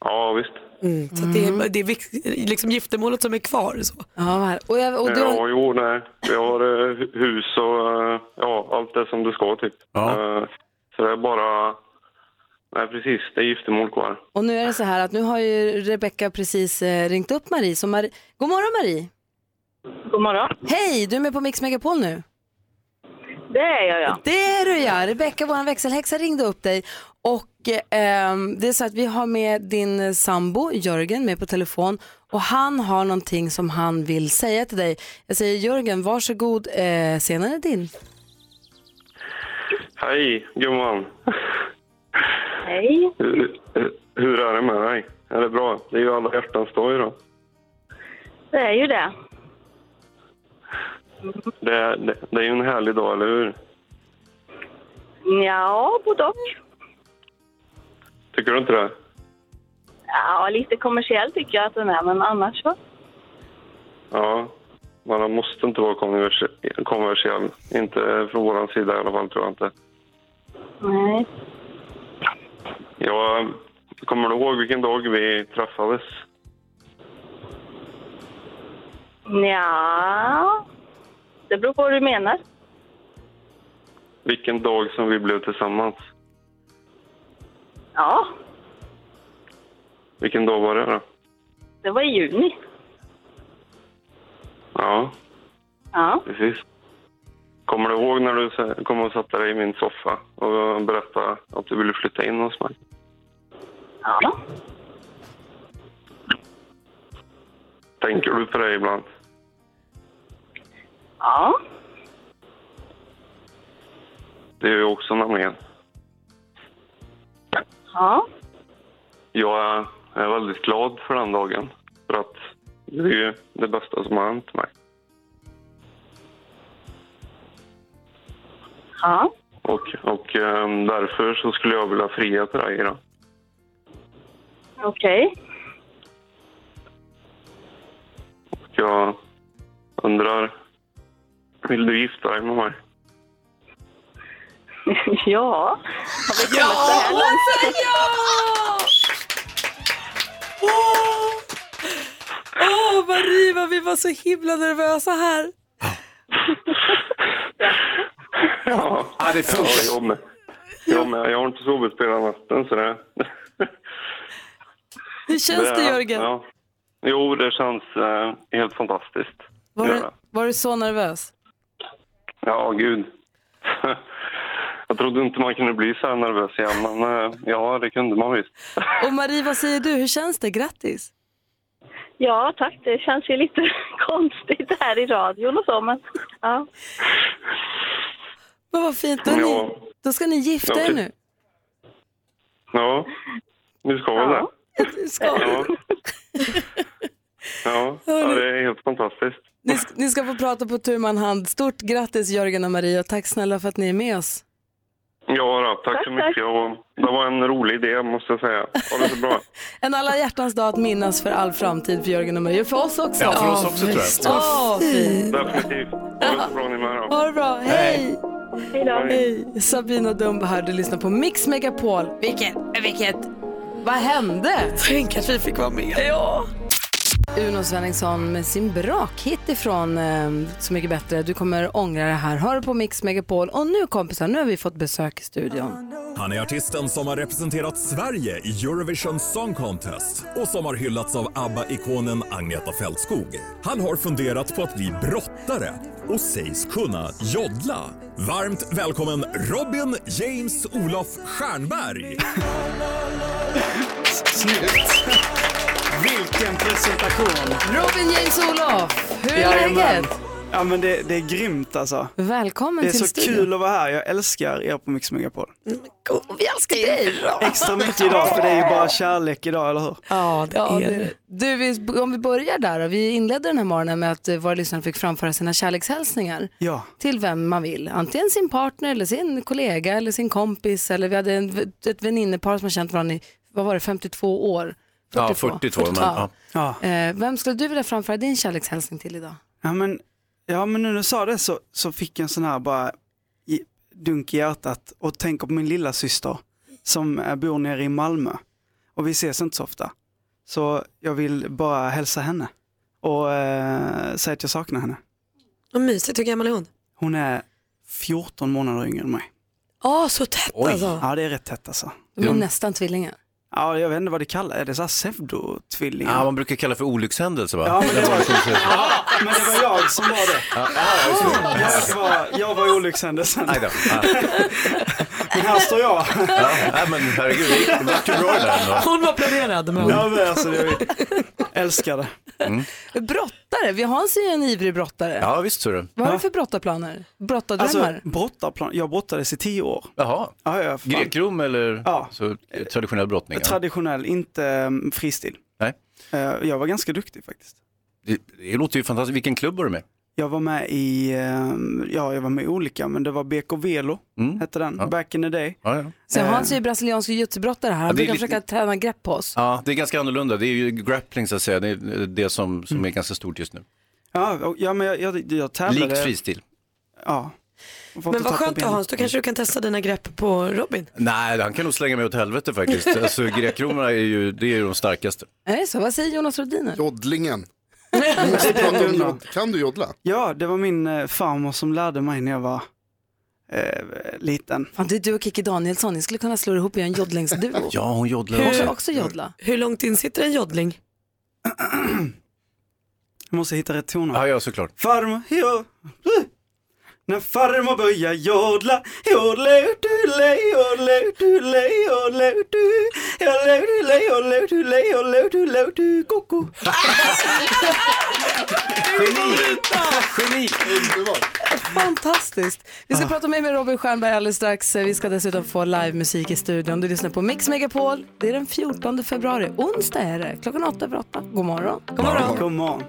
Ja, visst. Mm. Så det är, det är liksom giftermålet som är kvar. Så. Ja, och, jag, och du, Ja, jo, nej. Vi har eh, hu- hus och eh, ja, allt det som det ska typ. Eh, så det är bara, nej precis, det är giftermål kvar. och nu är det så här att nu har ju Rebecka precis eh, ringt upp Marie. Så Marie. God morgon Marie. God morgon. Hej, du är med på Mix Megapol nu. Det är jag ja. Det är du ja. Rebecka, vår växelhäxa, ringde upp dig. Och eh, det är så att vi har med din sambo Jörgen med på telefon. Och han har någonting som han vill säga till dig. Jag säger Jörgen, varsågod. Eh, scenen är din. Hej gumman. Hej. Hur, hur är det med dig? Är det bra? Det är ju alla hjärtans dag idag. Det är ju det. Det, det, det är ju en härlig dag, eller hur? Ja, både och. Tycker du inte det? Ja, lite kommersiell tycker jag att den är, men annars så. Ja. Man måste inte vara kommersiell. Inte från vår sida i alla fall, tror jag inte. Nej. Jag kommer du ihåg vilken dag vi träffades? Ja, det beror på vad du menar. Vilken dag som vi blev tillsammans. Ja, Vilken dag var det då? det var i juni. Ja, Ja, precis. Kommer du ihåg när du sa- kom och satte dig i min soffa och berättade att du ville flytta in hos mig? ja. Tänker du på det ibland? Ja, Det är ju också nämligen. ja. Jag är, väldigt glad för den dagen. För att det är ju det bästa som har hänt mig. Ja, Och, och ehm, därför så skulle jag vilja fria till dig idag. okej. Och jag undrar, vill du gifta dig med mig? *laughs* ja. Har vi kommit så här långt? Åh Marie vad vi var så himla nervösa här. Ja, det funkar. Ja, jag med. Jag med. Jag har inte sovit på hela natten så det... Hur känns det Jörgen? Ja. Jo, det känns eh, helt fantastiskt. Var, du, det. var du så nervös? Ja, gud. *laughs* Jag trodde inte man kunde bli så här nervös igen, men eh, ja, det kunde man visst. *laughs* Och Marie, vad säger du? Hur känns det? Grattis! Ja, tack. Det känns ju lite *laughs* konstigt här i radion och så, men ja. Men vad fint, då, är ni, då ska ni gifta er nu. Ja, vi ska väl det. Ska. Ja. Ja, ja, det är helt fantastiskt. Ni, sk- ni ska få prata på tu man hand. Stort grattis Jörgen och Marie och tack snälla för att ni är med oss. Ja, då, tack, så mycket. Och det var en rolig idé, måste jag säga. Ha det så bra. *laughs* En alla hjärtans dag att minnas för all framtid för Jörgen och Marie. För oss också. Ja, för oss också, tror jag. Åh, fint. Definitivt. Ha det så bra ni med då. Ha det bra, hej! Hej då. Hej! Sabina Dumba här, du lyssnar på Mix Megapol. Vilket, vilket, vad hände? Tänk att vi fick vara med. Ja. Uno Svenningsson med sin brakhit ifrån eh, Så mycket bättre. Du kommer ångra det här. Hör på Mix Megapol. Och nu kompisar, nu har vi fått besök i studion. Han är artisten som har representerat Sverige i Eurovision Song Contest och som har hyllats av ABBA-ikonen Agneta Fältskog. Han har funderat på att bli brottare och sägs kunna joddla. Varmt välkommen Robin James Olof Stjernberg! *laughs* Snyggt. Vilken presentation. Robin James Olof, hur är Jajamän. läget? Ja men det, det är grymt alltså. Välkommen Det är till så studion. kul att vara här. Jag älskar er på Mix Megapol. Vi älskar dig. Extra mycket idag för det är ju bara kärlek idag, eller hur? Ja, det Ja, är det, du, vi, om vi börjar där då. Vi inledde den här morgonen med att våra lyssnare fick framföra sina kärlekshälsningar Ja. till vem man vill. Antingen sin partner eller sin kollega eller sin kompis. Eller vi hade en, ett väninnepar som har känt varandra i, vad var det, 52 år? Ja, 42, men, ja. Ja. Eh, vem skulle du vilja framföra din kärlekshälsning till idag? Ja men, ja, men nu när du sa det så, så fick jag en sån här bara i- dunk i hjärtat och tänker på min lilla syster som eh, bor nere i Malmö. Och vi ses inte så ofta. Så jag vill bara hälsa henne och eh, säga att jag saknar henne. Vad mysigt, hur gammal är hon? Hon är 14 månader yngre än mig. Ja, så tätt alltså. Ja det är rätt tätt alltså. De är nästan tvillingar. Ja, jag vet inte vad det kallas. Är det så här pseudotvillingar? Ja, man brukar kalla för olyckshändelse va? Ja, men det var, var ja, men det var jag som var det. Ja, det. Jag var, jag var olyckshändelsen. Då. Ja. Men här står jag. Ja, nej, men herregud, det gick- det vart ju bra det där ändå. Hon var planerad. Men... Ja, men alltså, jag älskar det. *laughs* Brottare, vi Hans är ju en ivrig brottare. Ja, visst så du. Vad har du för brottarplaner? Brottardrömmar? Alltså, brottarplan. Jag brottades i tio år. Jaha. Ja, ja. Grekrom eller Ja. så, traditionell brottning? Traditionell, inte um, fristil. Nej. Eh, jag var ganska duktig faktiskt. Det, det låter ju fantastiskt. Vilken klubb var du med? Jag var med i, ehm, ja jag var med i olika, men det var BK Velo, Mm. hette den, Ja. back in the day. Ja, ja. Så Eh, Hans är ju brasiliansk jiu-jitsu-brottare här. Han Ja, brukar lite- försöka träna grepp på oss. ja, det är ganska annorlunda. Det är ju grappling så att säga. Det är det som, som är ganska stort just nu. Ja, ja men jag, jag, jag tävlade. Likt fristil. Ja. Men vad skönt då. Hans, då kanske du kan testa dina grepp på Robin. Nej, han kan nog slänga mig åt helvete faktiskt. *laughs* Alltså, grekromarna är ju, det är ju de starkaste. Är det så? Vad säger Jonas Rhodiner? Joddlingen. Vi måste prata om jod- Kan du jodla? Ja, det var min eh, farmor som lärde mig när jag var eh, liten. Fan, det är du och Kikki Danielsson, ni skulle kunna slå ihop och göra en joddlingsduo. Ja, hon joddlar Hur- också. också jodla. Hur långt in sitter en joddling? Jag måste hitta rätt toner. Ja, ja, såklart. Farmor, jo. När farmor börjar jodla, jodla utule, jodla utule, jodla utu, jodla utule, jodla utule, jodla utule, utu, koko. Geni! Fantastiskt. Vi ska prata mer med Robin Stjernberg alldeles strax. Vi ska dessutom få livemusik i studion. Du lyssnar på Mix Megapol. Det är den 14 februari. Onsdag är det. Klockan åtta över åtta. God morgon. God morgon. God morgon.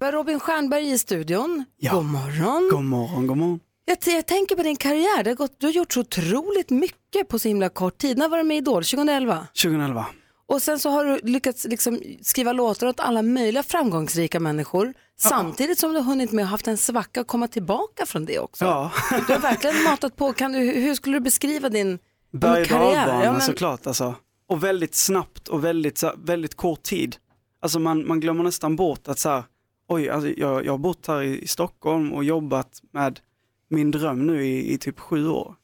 Vi har Robin Stjernberg i studion. Ja. God morgon. God morgon, god morgon. Jag, jag tänker på din karriär. Det har gått, du har gjort så otroligt mycket på så himla kort tid. När var du med i Idol? 2011? 2011. Och sen så har du lyckats liksom skriva låtar åt alla möjliga framgångsrika människor. Samtidigt som du har hunnit med och haft en svacka och komma tillbaka från det också. Ja. Du har verkligen matat på. Kan du, hur skulle du beskriva din Berg och karriär? dalbana Ja, men- såklart alltså. Och väldigt snabbt och väldigt, väldigt kort tid. Alltså man, man glömmer nästan bort att så här, oj, alltså jag, jag har bott här i Stockholm och jobbat med min dröm nu i, i typ sju år.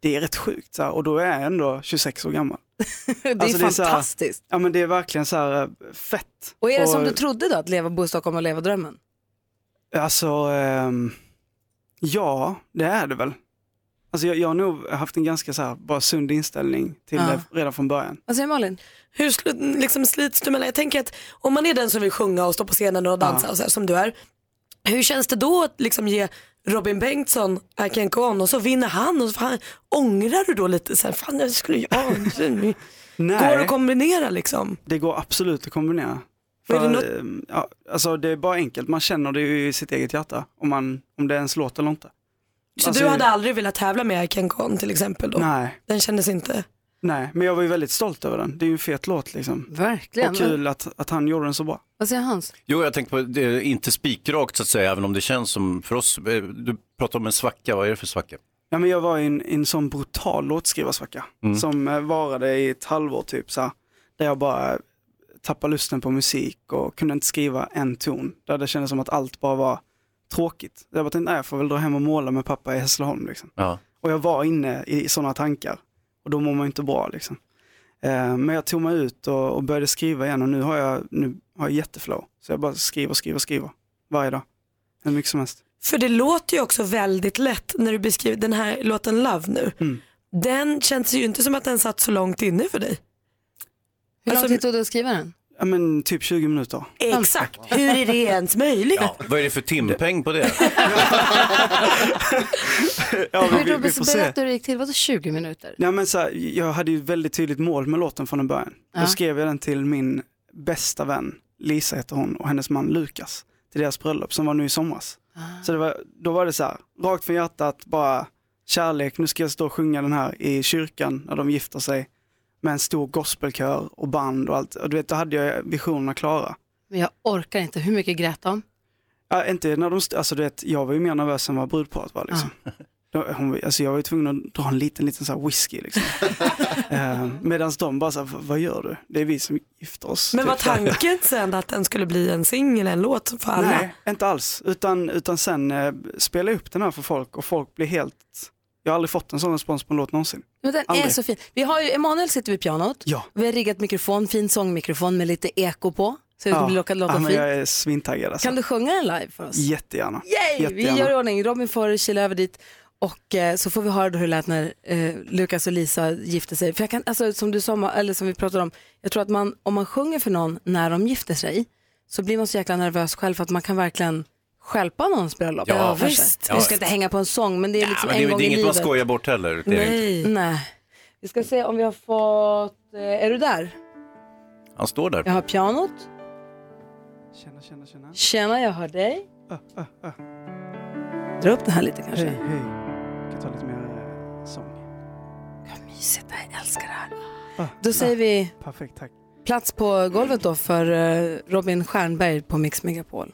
Det är rätt sjukt så här, och då är jag ändå 26 år gammal. *laughs* det är Alltså, så här- fantastiskt. ja men det är verkligen så här eh, fett. Och är det som du trodde då, att leva, bo i Stockholm och leva drömmen? Alltså, ehm, ja, det är det väl. Alltså jag, jag har nog haft en ganska så här, bara sund inställning till Ja. det redan från början. Vad säger Malin? Hur slu- liksom slits du mellan, jag tänker att om man är den som vill sjunga och stå på scenen och dansa Ja. och så här, som du är. Hur känns det då att liksom ge Robin Bengtsson I can go on och så vinner han och så fan, ångrar du då lite så här, fan jag skulle ju, Nej. går det att kombinera liksom? Det går absolut att kombinera. Är det För, något- ehm, ja, alltså det är bara enkelt, man känner det i sitt eget hjärta om, man, om det är ens låt eller inte. Så Alltså, du hade aldrig velat tävla med I can go on till exempel då? Nej. Den kändes inte? Nej, men jag var ju väldigt stolt över den. Det är ju en fet låt liksom. Verkligen. Och kul att, att han gjorde den så bra. Vad säger Hans? Jo, jag tänkte på, det är inte spikrakt så att säga, även om det känns som för oss. eh, Du pratar om en svacka, vad är det för svacka? Ja, men jag var i en, en sån brutal låtskrivarsvacka Mm. som eh, varade i ett halvår typ så här, där jag bara tappade lusten på musik och kunde inte skriva en ton. Där det kändes som att allt bara var tråkigt. Jag bara tänkte, nej jag får väl dra hem och måla med pappa i Hässleholm liksom. Ja. Och jag var inne i sådana tankar och då mår man inte bra liksom. Eh, men jag tog mig ut och, och började skriva igen och nu har jag, nu har jag jätteflow. Så jag bara skriver, skriver, skriver varje dag. Hur mycket som helst. För det låter ju också väldigt lätt när du beskriver den här låten Love nu. Mm. Den känns ju inte som att den satt så långt inne för dig. Hur lång Alltså- tid tog det att skriva den? Ja men typ 20 minuter. Exakt, hur är det ens möjligt? Ja, vad är det för timpeng på det? *laughs* Ja, men Hur vi, då, vi får se. berätta hur det gick till. Vadå 20 minuter? Ja, men så här, jag hade ju väldigt tydligt mål med låten från en början. Ja. Då skrev jag den till min bästa vän, Lisa heter hon, och hennes man Lukas, till deras bröllop som var nu i somras. Ah. Så det var, då var det så här, rakt från hjärtat, bara kärlek, nu ska jag stå och sjunga den här i kyrkan när de gifter sig med en stor gospelkör och band och allt. Och du vet, då hade jag visionerna klara. Men jag orkar inte. Hur mycket grät de? Ja, inte när de, alltså du vet, jag var ju mer nervös än vad brudparet var liksom. Då- Hon, alltså jag var ju tvungen att dra en liten, liten så här whisky liksom. *laughs* eh, Medan de bara så här, "V- vad gör du? Det är vi som gifter oss. Men var typ. tanken sen att den skulle bli en singel, en låt för alla? Nej, inte alls. Utan, utan sen eh, spela upp den här för folk och folk blir helt, jag har aldrig fått en sån respons på en låt någonsin. Men den är Aldrig. så fin. Vi har ju, Emanuel sitter vid pianot. Ja. Vi har riggat mikrofon, fin sångmikrofon med lite eko på. Så det Ja. blir låta, ja, men jag är svintaggad alltså. Kan du sjunga den live för oss? Jättegärna. Yay! Vi Jättegärna. gör i ordning. Robin får kila över dit och eh, så får vi höra då hur det lät när eh, Lukas och Lisa gifte sig. För jag kan, alltså, som du sa, eller som vi pratade om, jag tror att man, om man sjunger för någon när de gifter sig så blir man så jäkla nervös själv för att man kan verkligen stjälpa någons bröllop. Ja, visst. Vi ska inte hänga på en sång men det är liksom men en det, gång det är i inget man livet. skojar bort heller. Det är det inte. Nej. Vi ska se om vi har fått, eh, är du där? Han står där. Jag har pianot. Känna, känna, känna. Tjena, jag hör dig. Uh, uh, uh. Dra upp den här lite kanske. Hej, hej. Jag kan ta lite mer eh, sång. Vad mysigt, jag älskar det här. Ah, Då säger vi Perfekt, tack. plats på golvet då för eh, Robin Stjernberg på Mix Megapol.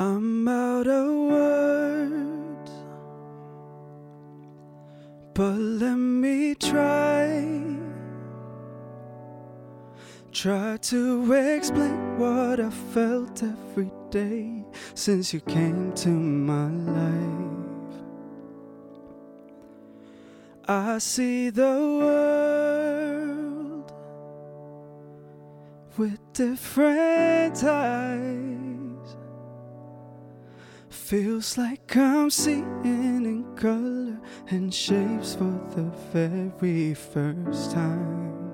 I'm out of words But let me try Try to explain what I felt every day since you came to my life. I see the world with different eyes. Feels like I'm seeing in color and shapes for the very first time.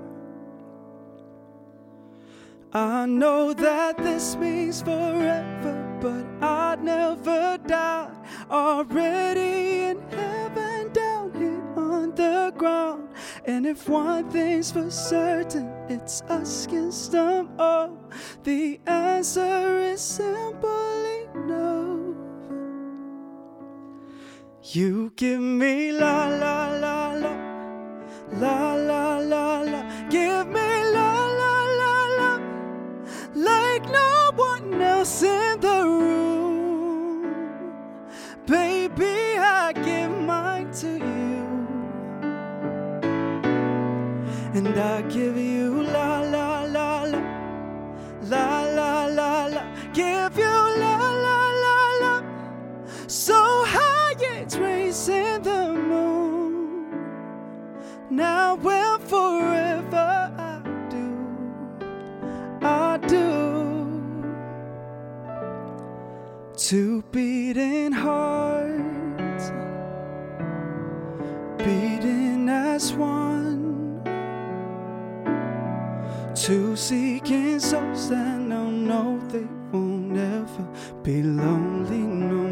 I know that this means forever, but I'd never doubt. Already in heaven, down here on the ground. And if one thing's for certain, it's us against them all. The answer is simply no. You give me la la la la, la la la la. Give me la la la la, like no one else in the room. Baby, I give mine to you, and I give high it's raising the moon. Now and forever I do, I do. Two beating hearts, beating as one. Two seeking souls that know they won't ever be lonely no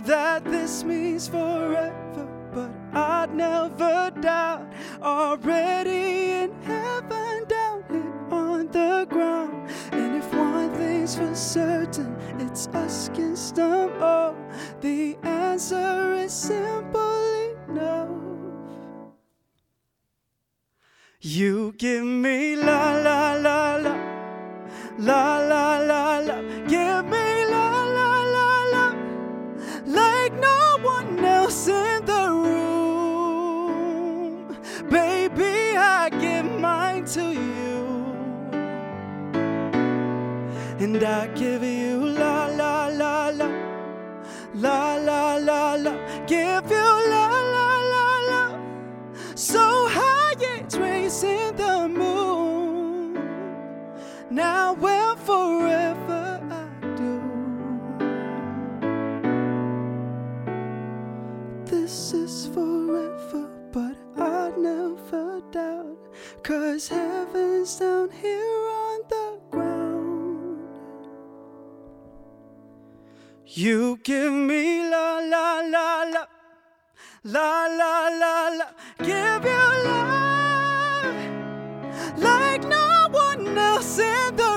that this means forever, but I'd never doubt. Already in heaven, down here on the ground. And if one thing's for certain, it's us against them all. The answer is simply no. You give me la la la la, la la la la. Give me to you, and I give you la la la la, la la la la. Give you la la la la. So high it's raising the moon. Now and forever Cause heaven's down here on the ground. You give me la la la la. La la la la, give you love like no one else in the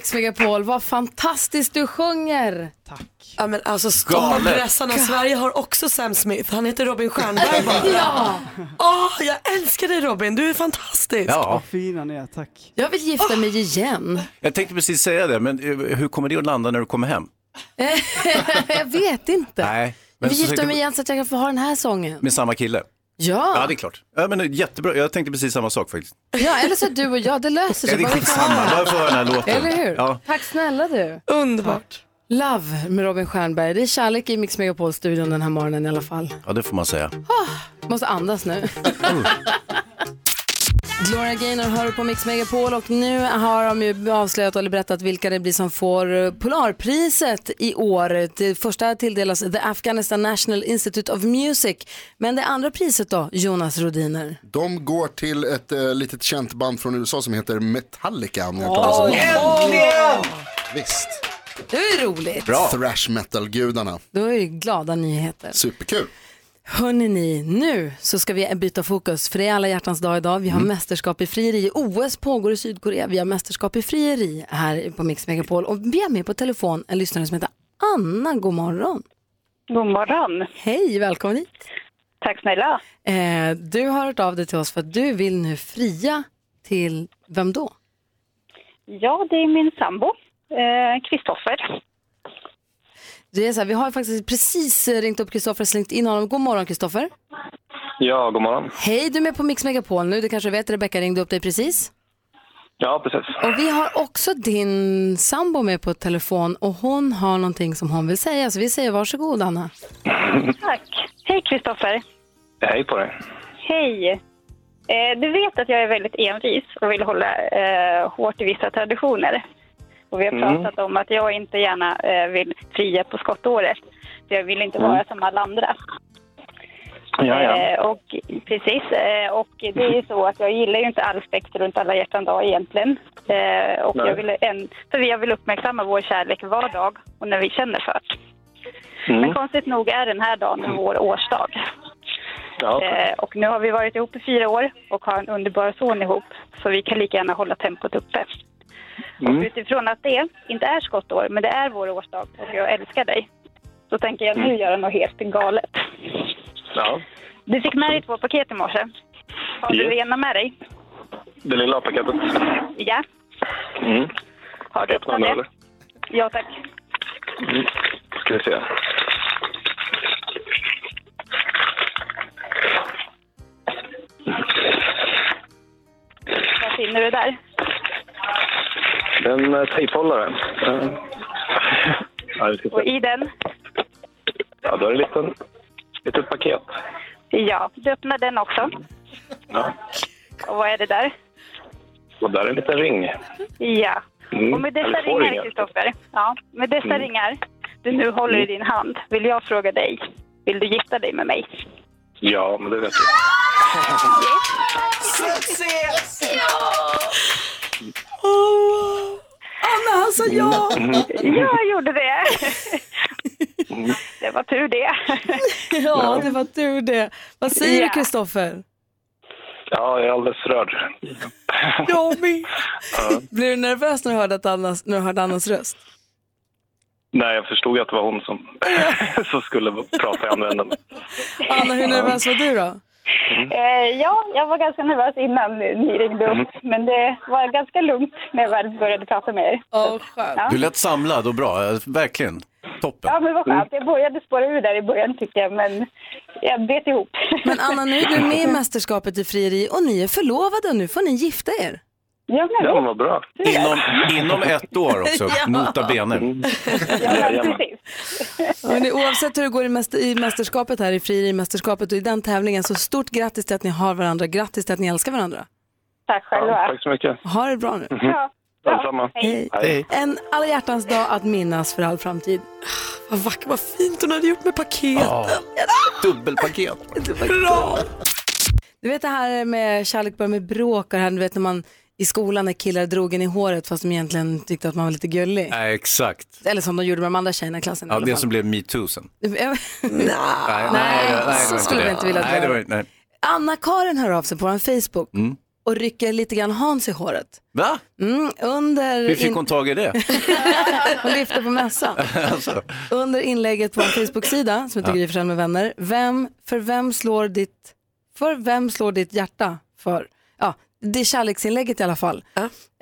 Mix Megapol. Vad fantastiskt du sjunger. Ja men alltså Galet. storpressarna, Sverige har också Sam Smith, han heter Robin Stjernberg bara. *laughs* Ja. Åh, jag älskar dig Robin, du är fantastisk. Ja. Vad fina ni är, tack. Jag vill gifta mig igen. Jag tänkte precis säga det, men eh, hur kommer det att landa när du kommer hem? *laughs* jag vet inte. Nej, Jag men vill så gifta tänkte- mig igen så att jag kan få ha den här sången. med samma kille? Ja. Ja, det är klart. Ja, men jättebra. Jag tänkte precis samma sak faktiskt. Ja, eller så du och jag, det löser Ja, sig. det är skitsamma, bara få höra den här *laughs* låten. Eller hur? Ja. Tack snälla du. Underbart. Love med Robin Stjernberg. Det är kärlek i Mix Megapol-studion den här morgonen i alla fall. ja, det får man säga. Måste andas nu. Gloria Gaynor hör på Mix Megapol och nu har de ju avslöjat eller berättat vilka det blir som får eh, Polarpriset i år. Det första tilldelas The Afghanistan National Institute of Music. Men det andra priset då, Jonas Rodiner? De går till ett eh, litet känt band från USA som heter Metallica. Om talat om äntligen! Visst. Det är roligt. Thrash metal-gudarna. Då är det glada nyheter. Superkul. Hörrni ni, nu så ska vi byta fokus för det är alla hjärtans dag idag. Vi har mästerskap i frieri. OS pågår i Sydkorea. Vi har mästerskap i frieri här på Mix Megapol. Och vi har med på telefon en lyssnare som heter Anna. God morgon. God morgon. Hej, välkommen hit. Tack snälla. Eh, du har hört av dig till oss för att du vill nu fria till vem då? Ja, det är min sambo, eh, Kristoffer. Det är så här, vi har faktiskt precis ringt upp Kristoffer och slängt in honom. God morgon Kristoffer. Ja, god morgon. Hej, du är med på Mix Megapol nu. Du kanske vet, Rebecka ringde upp dig precis. Ja, precis. Och vi har också din sambo med på telefon och hon har någonting som hon vill säga. Så vi säger varsågod Anna. *laughs* Tack. Hej Kristoffer. Hej på dig. Hej. Eh, du vet att jag är väldigt envis och vill hålla eh, hårt i vissa traditioner. Och vi har Mm. pratat om att jag inte gärna eh, vill fria på skottåret. För jag vill inte Mm. vara som alla andra. Ja, ja. Eh, och, precis, eh, och det är ju så att jag gillar ju inte allspex runt alla hjärtan dag egentligen. Och Nej. jag vill en, för jag vill uppmärksamma vår kärlek var dag och när vi känner för det. Mm. Men konstigt nog är den här dagen vår årsdag. Ja, Eh, och nu har vi varit ihop i fyra år och har en underbar son ihop. Så vi kan lika gärna hålla tempot uppe. Mm. Och utifrån att det inte är skottår, men det är vår årsdag och jag älskar dig. Så tänker jag nu Mm. göra något helt galet. ja. Du fick med dig två paket i morse. Har du Yes. det ena med dig? Det lilla paketet. Ja. Mm. Har du Öppna öppnat det? eller? Ja, tack. Mm. Ska vi se. Vad finner du där? En eh, tejphållare. Ja, vi ska Och se. i den? Ja, då är det ett litet, litet paket. Ja, du öppnar den också. Ja. Och vad är det där? Och där är en liten ring. Ja. Mm. Och med dessa Eller två ringar, ringar. Kristoffer, ja, med dessa Mm. ringar du nu håller i din hand, vill jag fråga dig, vill du gifta dig med mig? Ja, men det vet Success! Ja! Oh, Anna, han sa ja! Mm. Ja, jag gjorde det. Det var tur det. Ja, det var tur det. Vad säger Ja. du Kristoffer? Ja, jag är alldeles rörd. Jag med. Ja. Blir du nervös när du hörde, att Annas, när du hörde Annas röst? Nej, jag förstod ju att det var hon som, *laughs* som skulle prata i andra änden. Anna, hur nervös var du då? Eh, ja, jag var ganska nervös innan ni ringde upp, men det var ganska lugnt när jag väl började prata med er. Oh. Ja. Du lät samlad och bra, eh, verkligen. Toppen. Ja, men vad skönt. Jag började spåra ur där i början tyckte jag, men jag bet ihop. Men Anna, nu är du med i *laughs* mästerskapet i frieri och ni är förlovade och nu får ni gifta er. Ja, men Ja, vad bra. Inom, inom ett år också, *laughs* Ja. nota bene. Jajamän. Hörrni, oavsett hur det går i, mäster, i mästerskapet här, i frieri-mästerskapet och i den tävlingen, så stort grattis till att ni har varandra. Grattis till att ni älskar varandra. Tack Ja, själva. tack så mycket. Ha det bra nu. *laughs* Ja. Detsamma. Hej. Hej. En alla hjärtans dag att minnas för all framtid. Vad vackert, vad fint hon hade gjort med paketen. Ja. Dubbelpaket. Bra! Du vet det här med kärlek börjar med bråk och det här, du vet när man i skolan när killar drog en i håret fast de egentligen tyckte att man var lite gullig. Nej, exakt. Eller som de gjorde med de andra tjejerna i klassen. i Ja, alla det fall. som blev metoo sen. *laughs* nej, så skulle vi inte vilja nej, det var, nej. Anna-Karin hör av sig på vår Facebook Mm. och rycker lite grann Hans i håret. Va? Mm, under Hur fick in- hon tag i det? *laughs* hon lyfte på mässan. *laughs* alltså. Under inlägget på vår Facebook-sida som heter Ja. Gry med vänner. Vem, för vem slår ditt, för vem slår ditt hjärta för? Ja, det är kärleksinlägget i alla fall.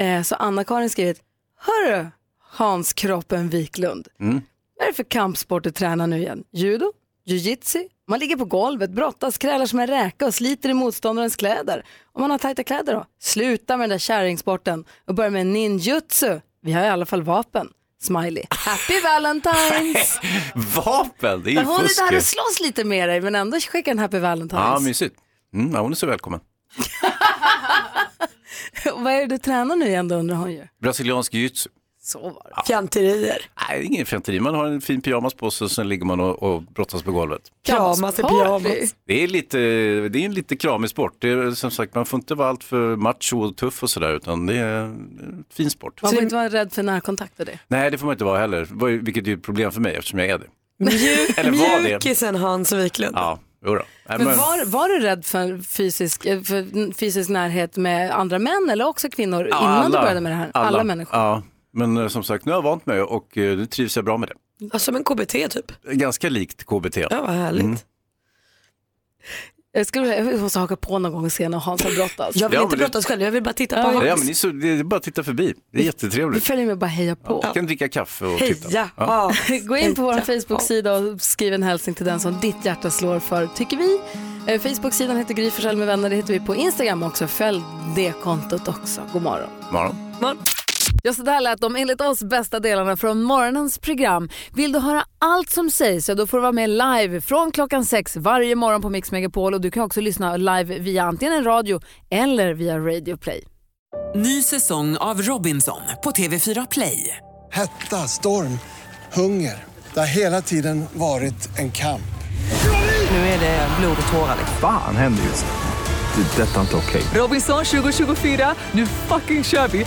Eh, så Anna-Karin skrivit, Hörru Hans Kroppen Wiklund, Mm. vad är det för kampsport du tränar nu igen? Judo? Jiu-jitsu? Man ligger på golvet, brottas, krälar som en räka och sliter i motståndarens kläder. Om man har tajta kläder då? Sluta med den där kärringsporten och börja med ninjutsu. Vi har i alla fall vapen. Smiley. Happy Valentine's! *laughs* Vapen, det är ju hon är fusk. där och slåss lite med dig men ändå skickar en Happy Valentine's. Ja, mysigt. Mm, ja, hon är så välkommen. *laughs* Är det du tränar nu igen då undrar hon ju. Brasiliansk jiu-jitsu. Så var det. Fjanterier. Nej, ingen fanteri. Man har en fin pyjamas på sig och sen ligger man och, och brottas på golvet. Kramas i pyjamas. Det är, lite, det är en lite kramig sport. Det är, som sagt, man får inte vara allt för macho och tuff och sådär utan det är en fin sport. Man får inte vara rädd för närkontakt och det. Nej, det får man inte vara heller, vilket är ett problem för mig eftersom jag är det. Mjuk, Eller var det? mjukisen Hans Wiklund. Ja, jodå. Nej, Men men- var, var du rädd för fysisk, eh, för fysisk närhet med andra män eller också kvinnor Ja, innan du började med det här? Alla, människor. Ja, men eh, som sagt, nu har jag vant mig och eh, nu trivs jag bra med det. Ja, som en KBT typ. Ganska likt KBT. Ja, vad härligt. Mm. Jag, skulle, måste haka på någon gång och se när Hans har brottas. Jag vill Ja, inte det- brottas själv, jag vill bara titta på Ja, Hans. Ja, men det, är så, det är bara att titta förbi. Det är Vi jättetrevligt. följer med och bara heja på. Jag kan dricka kaffe och titta. Heja Ja. *laughs* Gå in på vår Facebook-sida och skriv en hälsning till den som ditt hjärta slår för, tycker vi. Eh, Facebook-sidan heter Gry med vänner, det heter vi på Instagram också. Följ det kontot också. God morgon. Morgon. Ja, så där lät de enligt oss bästa delarna från morgonens program. Vill du höra allt som sägs så då får du vara med live från klockan sex varje morgon på Mix Megapol och du kan också lyssna live via antingen en radio eller via Radio Play. Ny säsong av Robinson på TV4 Play. Hetta, storm, hunger. Det har hela tiden varit en kamp. Nu är det blod och tårar. Fan händer just. Det. är Detta är inte okej. Robinson 2024, nu fucking kör vi!